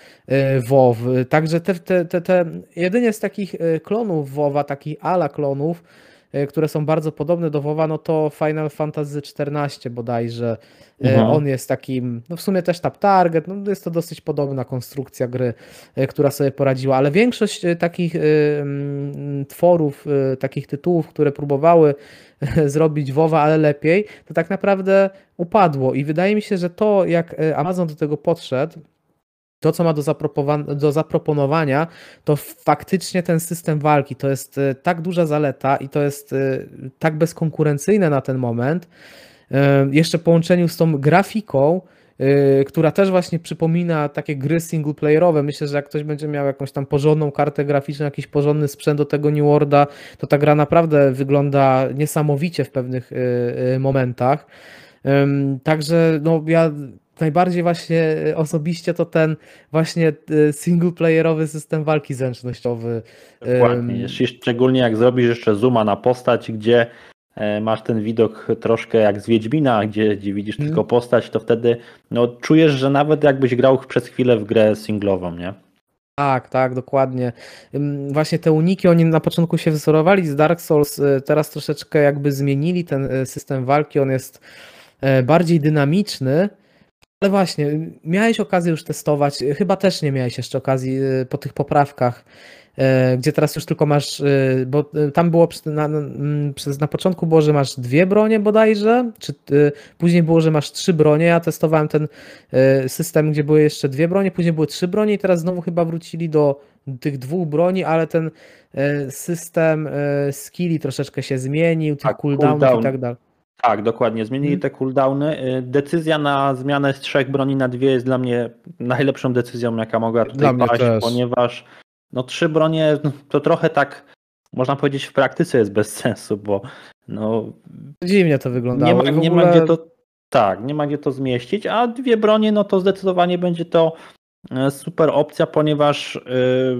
WoW. Także te, te, te, te jedynie z takich klonów WoWa, takich ala klonów, E, które są bardzo podobne do WoWa, no to Final Fantasy XIV bodajże. E, mhm. On jest takim, no w sumie też tap target, no jest to dosyć podobna konstrukcja gry, e, która sobie poradziła, ale większość takich tworów, takich tytułów, które próbowały zrobić WoWa, ale lepiej, to tak naprawdę upadło i wydaje mi się, że to jak Amazon do tego podszedł, to, co ma do, do, zaproponowania, to faktycznie ten system walki to jest e, tak duża zaleta i to jest e, tak bezkonkurencyjne na ten moment. E, jeszcze w połączeniu z tą grafiką, która też właśnie przypomina takie gry singleplayerowe. Myślę, że jak ktoś będzie miał jakąś tam porządną kartę graficzną, jakiś porządny sprzęt do tego New Worlda, to ta gra naprawdę wygląda niesamowicie w pewnych momentach. Także no, ja najbardziej właśnie e, osobiście to ten właśnie e, singleplayerowy system walki zręcznościowy. Dokładnie, szczególnie jak zrobisz jeszcze zooma na postać, gdzie e, masz ten widok troszkę jak z Wiedźmina, gdzie, gdzie widzisz hmm. tylko postać, to wtedy no, czujesz, że nawet jakbyś grał przez chwilę w grę singlową, nie? Tak, tak, dokładnie. Właśnie te uniki, oni na początku się wzorowali z Dark Souls, teraz troszeczkę jakby zmienili ten system walki, on jest bardziej dynamiczny, ale właśnie, miałeś okazję już testować, chyba też nie miałeś jeszcze okazji y, po tych poprawkach, y, gdzie teraz już tylko masz, y, bo tam było na, mm, na początku było, że masz dwie bronie bodajże, czy później było, że masz trzy bronie, ja testowałem ten system, gdzie były jeszcze dwie bronie, później były trzy bronie i teraz znowu chyba wrócili do tych dwóch broni, ale ten system skilli troszeczkę się zmienił, tych tak, cooldownów cooldown. i tak dalej. Tak, dokładnie. Zmienili hmm. te cooldowny. Y, decyzja na zmianę z trzech broni na dwie jest dla mnie najlepszą decyzją, jaka mogła tutaj dla paść, ponieważ no trzy bronie no, to trochę tak można powiedzieć w praktyce jest bez sensu, bo no dziwnie to wyglądało. Nie ma, ogóle... nie ma gdzie to tak, nie ma gdzie to zmieścić, a dwie bronie no to zdecydowanie będzie to e, super opcja, ponieważ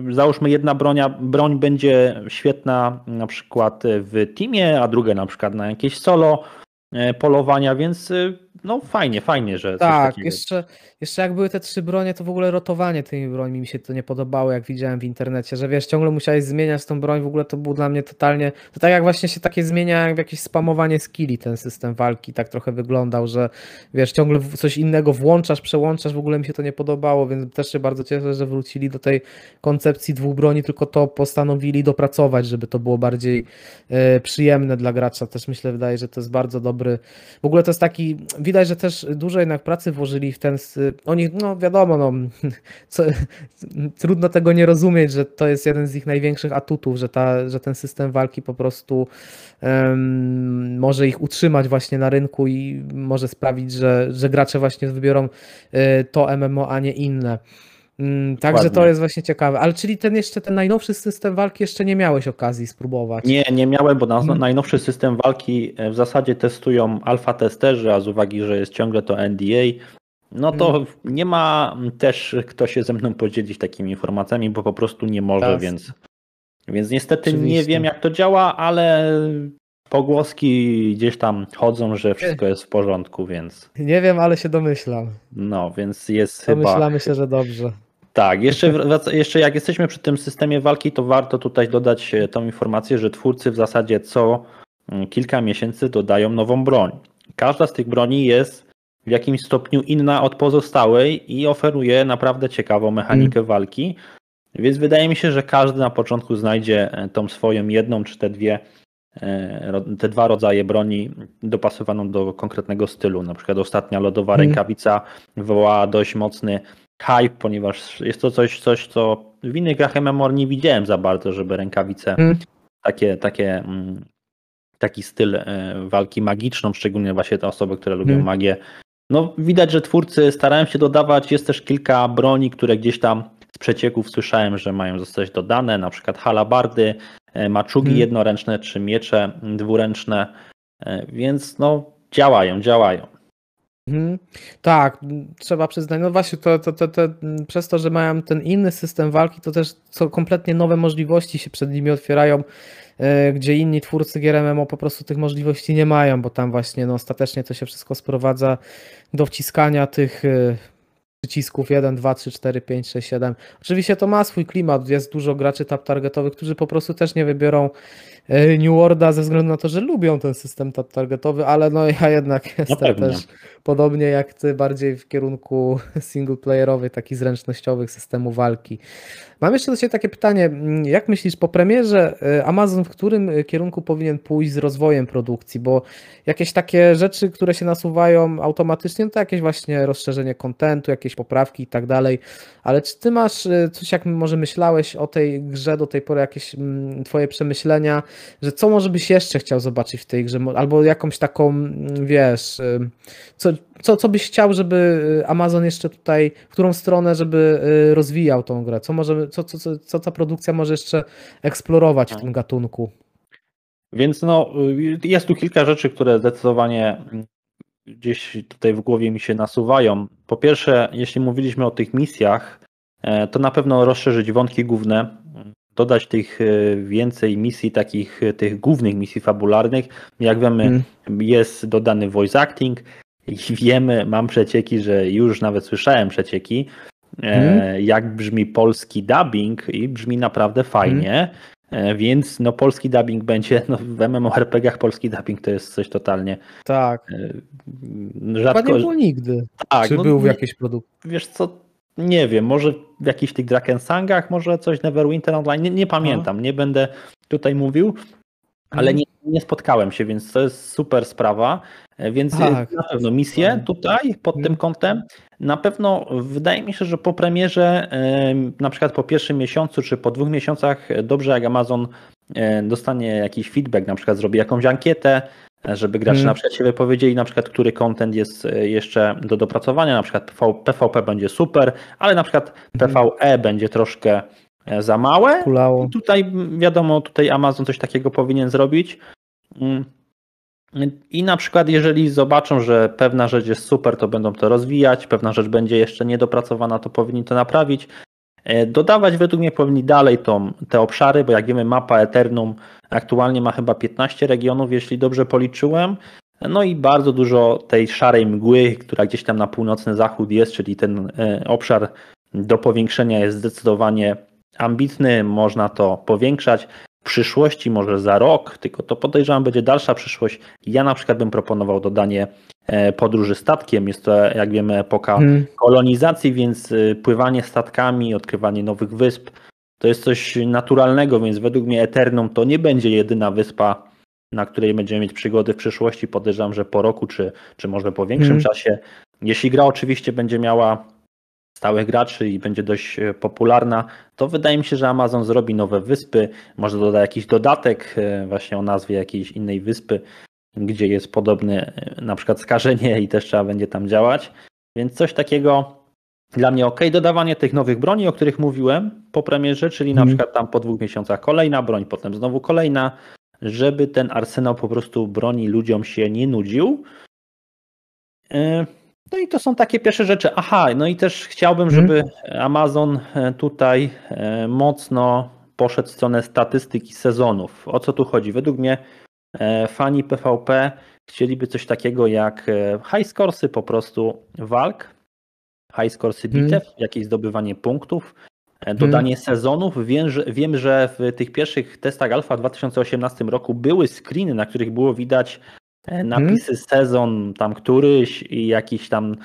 yy, załóżmy jedna bronia, broń będzie świetna na przykład w teamie, a druga na przykład na jakieś solo polowania, więc e, no fajnie, fajnie, że Tak, jeszcze, jeszcze jak były te trzy bronie, to w ogóle rotowanie tymi brońmi mi się to nie podobało, jak widziałem w internecie, że wiesz, ciągle musiałeś zmieniać tą broń, w ogóle to było dla mnie totalnie, to tak jak właśnie się takie zmienia, jak jakieś spamowanie skilli ten system walki, tak trochę wyglądał, że wiesz, ciągle coś innego włączasz, przełączasz, w ogóle mi się to nie podobało, więc też się bardzo cieszę, że wrócili do tej koncepcji dwóch broni, tylko to postanowili dopracować, żeby to było bardziej e, przyjemne dla gracza, też myślę, wydaje, że to jest bardzo dobry, w ogóle to jest taki, widać, że też dużo jednak pracy włożyli w ten. Oni, no wiadomo, no, co, trudno tego nie rozumieć, że to jest jeden z ich największych atutów, że, ta, że ten system walki po prostu um, może ich utrzymać właśnie na rynku i może sprawić, że, że gracze właśnie wybiorą y, to MMO, a nie inne. Mm, także to jest właśnie ciekawe. Ale czyli ten jeszcze ten najnowszy system walki jeszcze nie miałeś okazji spróbować? Nie, nie miałem, bo na, hmm. najnowszy system walki e, w zasadzie testują alfa testerzy, a z uwagi, że jest ciągle to NDA, no to hmm. nie ma też kto się ze mną podzielić takimi informacjami, bo po prostu nie może, więc, więc niestety Oczywiście. nie wiem jak to działa, ale pogłoski gdzieś tam chodzą, że wszystko jest w porządku, więc. Nie wiem, ale się domyślam. No, więc jest Domyślamy chyba. Domyślamy się, że dobrze. Tak, jeszcze, jeszcze jak jesteśmy przy tym systemie walki, to warto tutaj dodać e, tą informację, że twórcy w zasadzie co mm, kilka miesięcy dodają nową broń. Każda z tych broni jest w jakimś stopniu inna od pozostałej i oferuje naprawdę ciekawą mechanikę mm. walki. Więc wydaje mi się, że każdy na początku znajdzie e, tą swoją jedną czy te dwie e, te dwa rodzaje broni dopasowaną do konkretnego stylu. Na przykład ostatnia lodowa Mhm. rękawica wywołała dość mocny hype, ponieważ jest to coś, coś co w innych grach MMOR nie widziałem za bardzo, żeby rękawice Mhm. takie, takie mm, taki styl e, walki magiczną, szczególnie właśnie te osoby, które lubią Mhm. magię. No widać, że twórcy starają się dodawać, jest też kilka broni, które gdzieś tam z przecieków słyszałem, że mają zostać dodane, na przykład halabardy, e, maczugi Mhm. jednoręczne czy miecze dwuręczne, e, więc no działają, działają. Mhm. Tak, trzeba przyznać. No właśnie, to, to, to, to, przez to, że mają ten inny system walki, to też co kompletnie nowe możliwości się przed nimi otwierają, e, gdzie inni twórcy gier MMO po prostu tych możliwości nie mają, bo tam właśnie no, ostatecznie to się wszystko sprowadza do wciskania tych e, przycisków 1, 2, 3, 4, 5, 6, 7. Oczywiście to ma swój klimat, jest dużo graczy tap targetowych, którzy po prostu też nie wybiorą New Worlda ze względu na to, że lubią ten system targetowy, ale no ja jednak jestem pewnie. też podobnie jak ty, bardziej w kierunku singleplayerowy, taki zręcznościowych systemu walki. Mam jeszcze do Ciebie takie pytanie, mm, jak myślisz po premierze y, Amazon w którym y, kierunku powinien pójść z rozwojem produkcji, bo jakieś takie rzeczy, które się nasuwają automatycznie, no to jakieś właśnie rozszerzenie kontentu, jakieś poprawki i tak dalej, ale czy Ty masz coś, jak może myślałeś o tej grze do tej pory, jakieś mm, Twoje przemyślenia, że co może byś jeszcze chciał zobaczyć w tej grze, albo jakąś taką, mm, wiesz, co, co, co byś chciał, żeby y, Amazon jeszcze tutaj, w którą stronę, żeby y, rozwijał tą grę? Co, może, co, co, co, co ta produkcja może jeszcze eksplorować w tym gatunku? Więc no, y, jest tu kilka rzeczy, które zdecydowanie mm, gdzieś tutaj w głowie mi się nasuwają. Po pierwsze, jeśli mówiliśmy o tych misjach, e, to na pewno rozszerzyć wątki główne, dodać tych e, więcej misji, takich e, tych głównych misji fabularnych. Jak wiemy, Mm. jest dodany voice acting i wiemy, mam przecieki, że już nawet słyszałem przecieki, Mhm. jak brzmi polski dubbing i brzmi naprawdę fajnie. E, Więc no, polski dubbing będzie, no, w MMORPG-ach polski dubbing to jest coś totalnie Tak, e, chyba rzadko. nie było nigdy. tak, Czy no, był w jakiejś produkcji? Wiesz co, nie wiem, może w jakichś tych Drakensangach, może coś Neverwinter Online, nie, nie pamiętam, nie będę tutaj mówił, ale Mhm. nie, nie spotkałem się, więc to jest super sprawa, E, więc Tak. na pewno misje tutaj pod tym Mhm. kątem, na pewno wydaje mi się, że po premierze, em, na przykład po pierwszym miesiącu czy po dwóch miesiącach, e, dobrze jak Amazon e, dostanie jakiś feedback, na przykład zrobi jakąś ankietę, e, żeby gracze Mhm. na przykład się wypowiedzieli, na przykład który content jest e, jeszcze do dopracowania, na przykład PV, PvP będzie super, ale na przykład Mhm. PvE będzie troszkę e, za małe. Kulało. I tutaj wiadomo, tutaj Amazon coś takiego powinien zrobić. Mm. I na przykład, jeżeli zobaczą, że pewna rzecz jest super, to będą to rozwijać, pewna rzecz będzie jeszcze niedopracowana, to powinni to naprawić. E, Dodawać według mnie powinni dalej tą, te obszary, bo jak wiemy, mapa Eternum aktualnie ma chyba 15 regionów, jeśli dobrze policzyłem. No i bardzo dużo tej szarej mgły, która gdzieś tam na północny zachód jest, czyli ten e, obszar do powiększenia jest zdecydowanie ambitny, można to powiększać. W przyszłości, może za rok, tylko to podejrzewam będzie dalsza przyszłość. Ja na przykład bym proponował dodanie e, podróży statkiem. Jest to, jak wiemy, epoka Mhm. kolonizacji, więc y, pływanie statkami, odkrywanie nowych wysp to jest coś naturalnego, więc według mnie Eternum to nie będzie jedyna wyspa, na której będziemy mieć przygody w przyszłości. Podejrzewam, że po roku, czy, czy może po większym Mhm. czasie. Jeśli gra oczywiście będzie miała stałych graczy i będzie dość e, popularna, to wydaje mi się, że Amazon zrobi nowe wyspy, może doda jakiś dodatek e, właśnie o nazwie jakiejś innej wyspy, gdzie jest podobne e, na przykład skażenie i też trzeba będzie tam działać. Więc coś takiego dla mnie ok. Dodawanie tych nowych broni, o których mówiłem po premierze, czyli na Mhm. przykład tam po dwóch miesiącach kolejna broń, potem znowu kolejna, żeby ten arsenał po prostu broni ludziom się nie nudził. E, No i to są takie pierwsze rzeczy. Aha, no i też chciałbym, Mhm. żeby Amazon e, tutaj e, mocno poszedł w stronę statystyki sezonów. O co tu chodzi? Według mnie fani PvP chcieliby coś takiego jak high scoresy po prostu walk, high scoresy Mhm. bitew, jakieś zdobywanie punktów, e, dodanie sezonów. Wiem że, wiem, że w tych pierwszych testach alfa w 2018 roku były screeny, na których było widać e, napisy sezon tam któryś i jakiś tam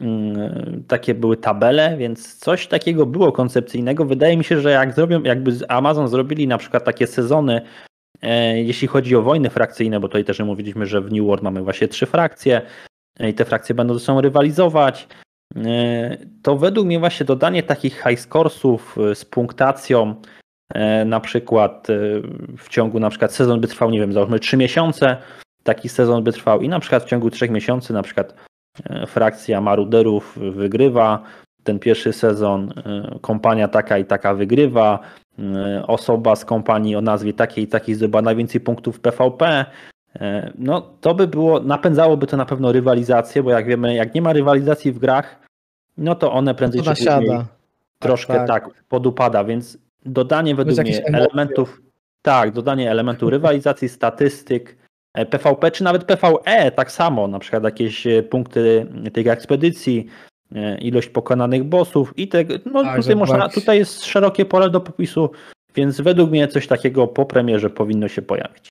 mm, takie były tabele, więc coś takiego było koncepcyjnego. Wydaje mi się, że jak zrobią, jakby z Amazon zrobili na przykład takie sezony E, jeśli chodzi o wojny frakcyjne, bo tutaj też mówiliśmy, że w New World mamy właśnie trzy frakcje i te frakcje będą ze sobą rywalizować, to według mnie właśnie dodanie takich high scoresów z punktacją, na przykład w ciągu na przykład sezon by trwał, nie wiem, załóżmy 3 miesiące, taki sezon by trwał i na przykład w ciągu 3 miesięcy na przykład frakcja maruderów wygrywa, ten pierwszy sezon kompania taka i taka wygrywa, osoba z kompanii o nazwie takiej i takiej zdobywa najwięcej punktów PvP, no to by było, napędzałoby to na pewno rywalizację, bo jak wiemy, jak nie ma rywalizacji w grach, no to one prędzej to czy później troszkę tak, tak. tak podupada, więc dodanie według mnie elementów, tak, dodanie elementu rywalizacji, statystyk, PvP czy nawet PvE tak samo, na przykład jakieś punkty tych ekspedycji, E, ilość pokonanych bossów i tego. No, tak, tutaj, można, tutaj jest szerokie pole do popisu, więc według mnie coś takiego po premierze powinno się pojawić.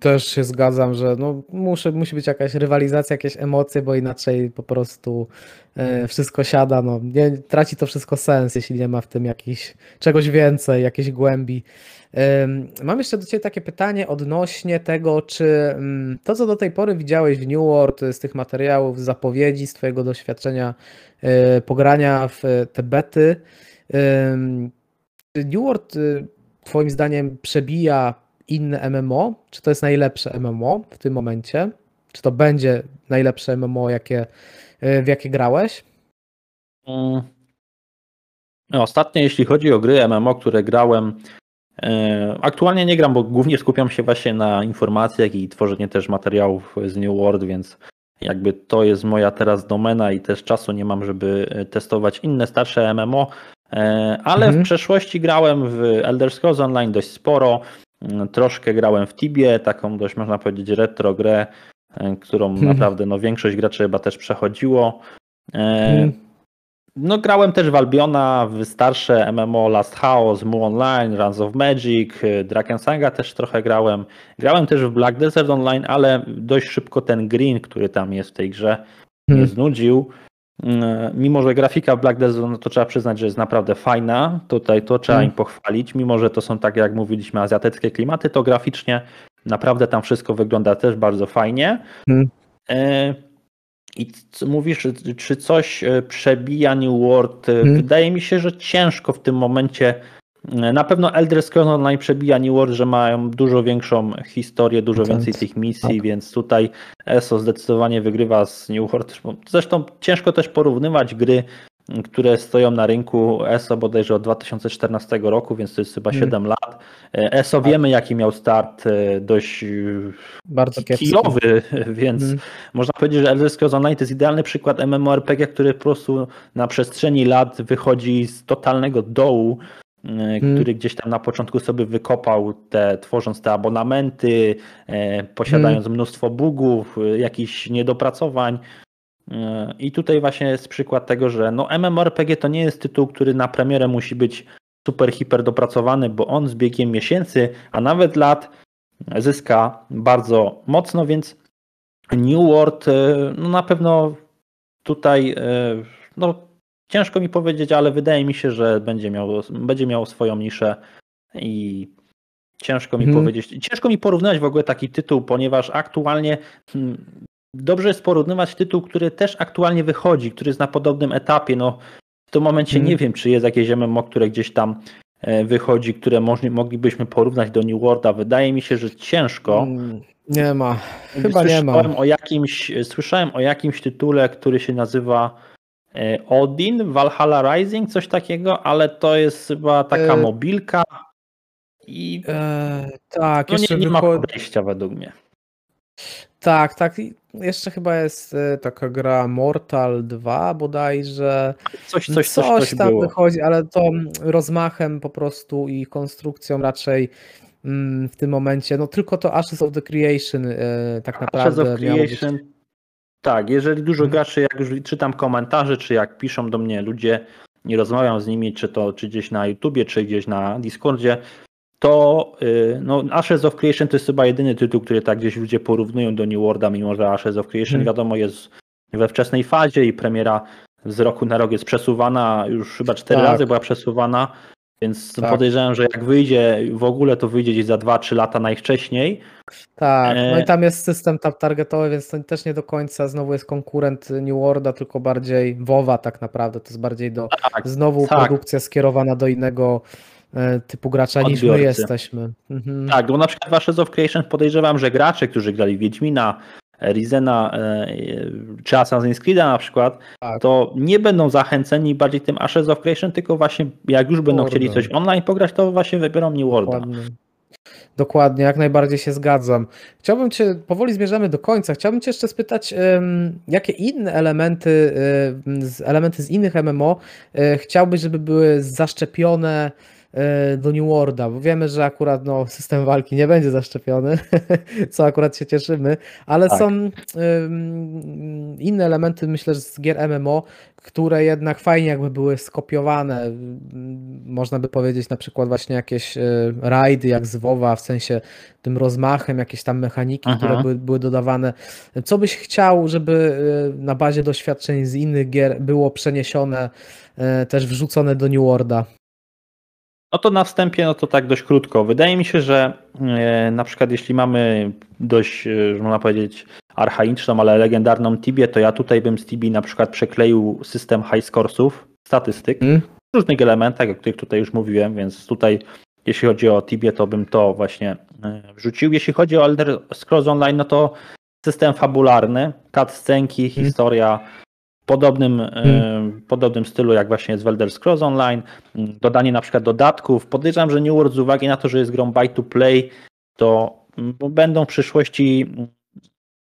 Też się zgadzam, że no muszę, musi być jakaś rywalizacja, jakieś emocje, bo inaczej po prostu e, wszystko siada. No, nie, traci to wszystko sens, jeśli nie ma w tym jakiś, czegoś więcej, jakiejś głębi. Mam jeszcze do Ciebie takie pytanie odnośnie tego, czy mm, to, co do tej pory widziałeś w New World z tych materiałów, z zapowiedzi, z Twojego doświadczenia e, pogrania w te bety, New World y, Twoim zdaniem przebija inne MMO? Czy to jest najlepsze MMO w tym momencie? Czy to będzie najlepsze MMO, jakie, y, w jakie grałeś? Mm. No, ostatnio, jeśli chodzi o gry MMO, które grałem, E, aktualnie nie gram, bo głównie skupiam się właśnie na informacjach i tworzeniu też materiałów z New World, więc jakby to jest moja teraz domena i też czasu nie mam, żeby e, testować inne starsze MMO, e, ale mhm. w przeszłości grałem w Elder Scrolls Online dość sporo, troszkę grałem w Tibie, taką dość można powiedzieć retro grę, którą mhm. naprawdę no, większość graczy chyba też przechodziło. Mhm. No grałem też w Albiona, w starsze MMO Last House, Mu Online, Runs of Magic, Drakensanga też trochę grałem. Grałem też w Black Desert Online, ale dość szybko ten green, który tam jest w tej grze, mnie hmm. znudził. Mm, mimo, że grafika w Black Desert, no to trzeba przyznać, że jest naprawdę fajna. Tutaj to trzeba hmm. im pochwalić. Mimo, że to są tak jak mówiliśmy, azjatyckie klimaty, to graficznie naprawdę tam wszystko wygląda też bardzo fajnie. Hmm. E i mówisz, czy coś e, przebija New World? Hmm. Wydaje mi się, że ciężko w tym momencie. E, na pewno Elder Scrolls Online przebija New World, że mają dużo większą historię, dużo więcej tych misji, tak. więc tutaj ESO zdecydowanie wygrywa z New World. Zresztą ciężko też porównywać gry które stoją na rynku ESO bodajże od 2014 roku, więc to jest chyba 7 mm. lat. ESO tak. wiemy jaki miał start e, dość e, bardzo kijowy, więc mm. można powiedzieć, że Elder Scrolls Online to jest idealny przykład MMORPG, który po prostu na przestrzeni lat wychodzi z totalnego dołu, mm. który gdzieś tam na początku sobie wykopał, te, tworząc te abonamenty, posiadając mm. mnóstwo bugów, jakichś niedopracowań. E, I tutaj właśnie jest przykład tego, że no MMORPG to nie jest tytuł, który na premierę musi być super, hiper dopracowany, bo on z biegiem miesięcy, a nawet lat zyska bardzo mocno, więc New World e, no na pewno tutaj e, no ciężko mi powiedzieć, ale wydaje mi się, że będzie miał, będzie miał swoją niszę i ciężko mi hmm. powiedzieć, ciężko mi porównać w ogóle taki tytuł, ponieważ aktualnie hmm, dobrze jest porównywać tytuł, który też aktualnie wychodzi, który jest na podobnym etapie. No, w tym momencie hmm. nie wiem, czy jest jakieś MMO, które gdzieś tam e, wychodzi, które moglibyśmy porównać do New Worlda. Wydaje mi się, że ciężko. Mm, nie ma. Chyba nie ma. O jakimś, słyszałem o jakimś tytule, który się nazywa Odin, Valhalla Rising, coś takiego, ale to jest chyba taka e... mobilka i e... tak, no nie, nie ma podejścia według mnie. Tak, tak. Jeszcze chyba jest e, taka gra Mortal 2 bodajże. Coś, coś, coś, coś tam było. wychodzi, ale to rozmachem po prostu i konstrukcją raczej mm, w tym momencie, no tylko to Ashes of the Creation e, tak naprawdę Ashes of Creation. Być... Tak, jeżeli dużo hmm. graczy, jak już czytam komentarze, czy jak piszą do mnie ludzie, nie rozmawiam z nimi, czy to czy gdzieś na YouTubie, czy gdzieś na Discordzie, to y, no, Ashes of Creation to jest chyba jedyny tytuł, który tak gdzieś ludzie porównują do New Worlda, mimo że Ashes of Creation hmm. wiadomo jest we wczesnej fazie i premiera z roku na rok jest przesuwana, już chyba cztery tak. razy była przesuwana. Więc Tak. podejrzewam, że jak wyjdzie w ogóle, to wyjdzie gdzieś za 2-3 lata najwcześniej. Tak, no E, i tam jest system tab targetowy, więc to też nie do końca znowu jest konkurent New Worlda, tylko bardziej WoWa tak naprawdę, to jest bardziej do Tak, znowu tak. produkcja skierowana do innego e, typu gracza niż my Odbiorcy. jesteśmy. Mhm. Tak, bo na przykład w Ashes of Creation podejrzewam, że gracze, którzy grali Wiedźmina, Rizena e, czy Assassin's Creed'a na przykład, Tak. to nie będą zachęceni bardziej tym Ashes of Creation, tylko właśnie jak już będą chcieli coś online pograć, to właśnie wybiorą New Worlda. Dokładnie. Jak najbardziej się zgadzam. Chciałbym Cię, powoli zmierzamy do końca, chciałbym Cię jeszcze spytać, jakie inne elementy, elementy z innych MMO e, chciałbyś, żeby były zaszczepione e, do New Worlda, bo wiemy, że akurat no, system walki nie będzie zaszczepiony, co akurat się cieszymy, ale Tak. są inne elementy, myślę, że z gier MMO, które jednak fajnie jakby były skopiowane. Można by powiedzieć na przykład właśnie jakieś e, rajdy jak z WoWa, w sensie tym rozmachem, jakieś tam mechaniki, Mhm. które były, były dodawane. Co byś chciał, żeby e, na bazie doświadczeń z innych gier było przeniesione, e, też wrzucone do New Worlda? No to na wstępie, no to tak dość krótko. Wydaje mi się, że e, na przykład jeśli mamy dość, e, można powiedzieć, archaiczną, ale legendarną Tibię, to ja tutaj bym z Tibi na przykład przekleił system high scoresów, statystyk, Mm? w różnych elementach, o których tutaj już mówiłem, więc tutaj jeśli chodzi o Tibię, to bym to właśnie e, wrzucił. Jeśli chodzi o Elder Scrolls Online, no to system fabularny, cutscenki, historia w podobnym, e, Mm. podobnym stylu jak właśnie jest w Elder Scrolls Online, dodanie na przykład dodatków. Podejrzewam, że New World z uwagi na to, że jest grą buy to play, to będą w przyszłości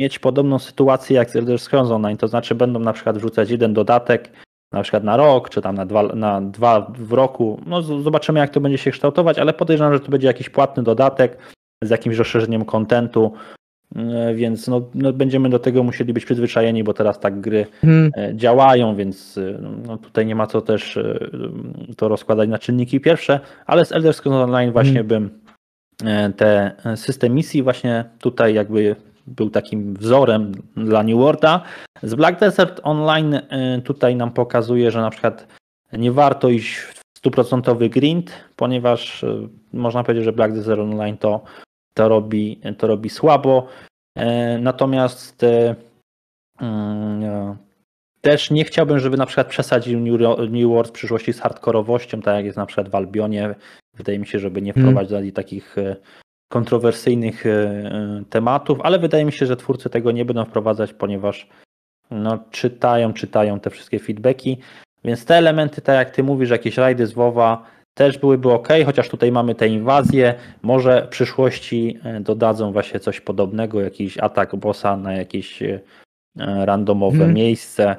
mieć podobną sytuację jak z Elder Scrolls Online, to znaczy będą na przykład wrzucać jeden dodatek na przykład na rok, czy tam na dwa, na dwa w roku. No zobaczymy jak to będzie się kształtować, ale podejrzewam, że to będzie jakiś płatny dodatek z jakimś rozszerzeniem kontentu, więc no, no będziemy do tego musieli być przyzwyczajeni, bo teraz tak gry Mm, e, działają, więc e, no, tutaj nie ma co też e, to rozkładać na czynniki. Pierwsze, ale z Elder Scrolls Online właśnie bym e, te e, system misji właśnie tutaj jakby był takim wzorem dla New Worlda. Z Black Desert Online e, tutaj nam pokazuje, że na przykład nie warto iść w stuprocentowy grind, ponieważ e, można powiedzieć, że Black Desert Online to, to, robi, to robi słabo. E, Natomiast e, mm, e, też nie chciałbym, żeby na przykład przesadził New, World w przyszłości z hardkorowością, tak jak jest na przykład w Albionie. Wydaje mi się, żeby nie Mm. wprowadzali takich e, kontrowersyjnych tematów, ale wydaje mi się, że twórcy tego nie będą wprowadzać, ponieważ no, czytają, czytają te wszystkie feedbacki, więc te elementy, tak jak ty mówisz, jakieś rajdy z WoWa też byłyby ok, chociaż tutaj mamy te inwazje, może w przyszłości e, dodadzą właśnie coś podobnego, jakiś atak bossa na jakieś e, randomowe Mhm. miejsce,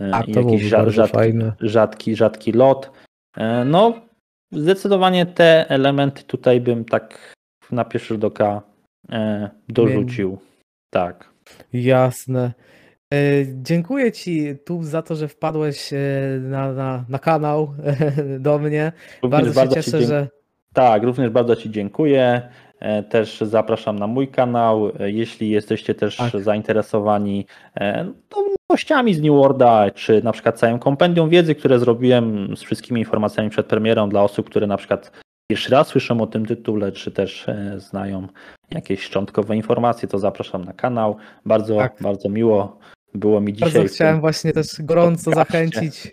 e, A jakiś byłoby rza- bardzo rzadki, rzadki, rzadki lot. E, No, zdecydowanie te elementy tutaj bym tak na pierwszy rzut oka e, dorzucił. Tak. Jasne. E, Dziękuję Ci tu za to, że wpadłeś e, na, na, na kanał do mnie. Również Bardzo się Ci cieszę, dziękuję. że Tak, również bardzo Ci dziękuję. E, Też zapraszam na mój kanał. Jeśli jesteście też Tak. zainteresowani nowościami z New Worlda, czy na przykład całym kompendium wiedzy, które zrobiłem z wszystkimi informacjami przed premierą dla osób, które na przykład pierwszy raz słyszą o tym tytule, czy też znają jakieś szczątkowe informacje, to zapraszam na kanał. Bardzo, Tak. bardzo miło było mi dzisiaj. bardzo chciałem właśnie też gorąco zachęcić,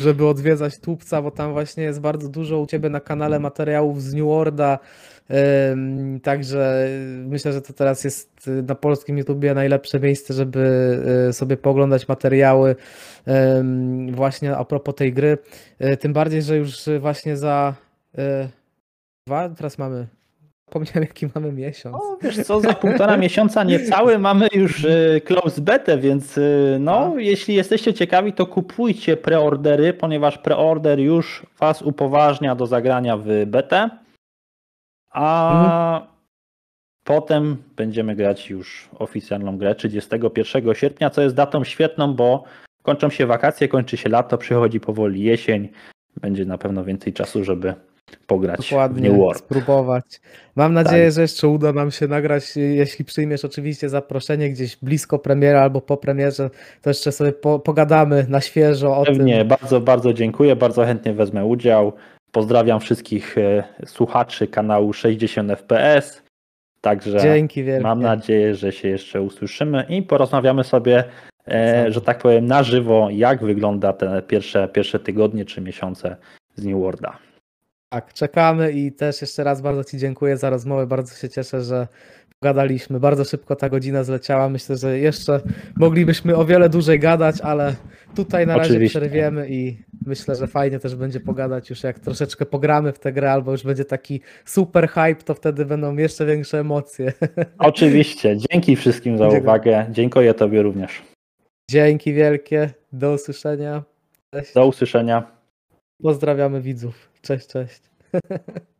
żeby odwiedzać Tłupca, bo tam właśnie jest bardzo dużo u Ciebie na kanale materiałów z New Worlda. Ym, Także myślę, że to teraz jest na polskim YouTubie najlepsze miejsce, żeby y, sobie pooglądać materiały właśnie a propos tej gry. Y, Tym bardziej, że już właśnie za y, dwa, teraz mamy, zapomniałem jaki mamy miesiąc. No wiesz co, za półtora miesiąca niecały mamy już e, close betę, więc e, no, A. jeśli jesteście ciekawi, to kupujcie preordery, ponieważ preorder już was upoważnia do zagrania w betę, a potem będziemy grać już oficjalną grę 31 sierpnia, co jest datą świetną, bo kończą się wakacje, kończy się lato, przychodzi powoli jesień, będzie na pewno więcej czasu, żeby pograć w Dokładnie, New World. spróbować. Mam Tak. nadzieję, że jeszcze uda nam się nagrać, jeśli przyjmiesz oczywiście zaproszenie gdzieś blisko premiery albo po premierze, to jeszcze sobie po, pogadamy na świeżo o Pewnie, tym. bardzo, bardzo dziękuję, bardzo chętnie wezmę udział. Pozdrawiam wszystkich e, słuchaczy kanału 60 FPS. Także Dzięki wielkie. mam nadzieję, że się jeszcze usłyszymy i porozmawiamy sobie, e, że tak powiem, na żywo, jak wygląda te pierwsze, pierwsze tygodnie czy miesiące z New Worlda. Tak, czekamy i też jeszcze raz bardzo Ci dziękuję za rozmowę. Bardzo się cieszę, że pogadaliśmy. Bardzo szybko ta godzina zleciała. Myślę, że jeszcze moglibyśmy o wiele dłużej gadać, ale tutaj na razie Oczywiście. przerwiemy i myślę, że fajnie też będzie pogadać już jak troszeczkę pogramy w tę grę, albo już będzie taki super hype, to wtedy będą jeszcze większe emocje. Oczywiście. Dzięki wszystkim za Dziękuję. uwagę. Dziękuję Tobie również. Dzięki wielkie. Do usłyszenia. Cześć. Do usłyszenia. Pozdrawiamy widzów. Cześć, cześć.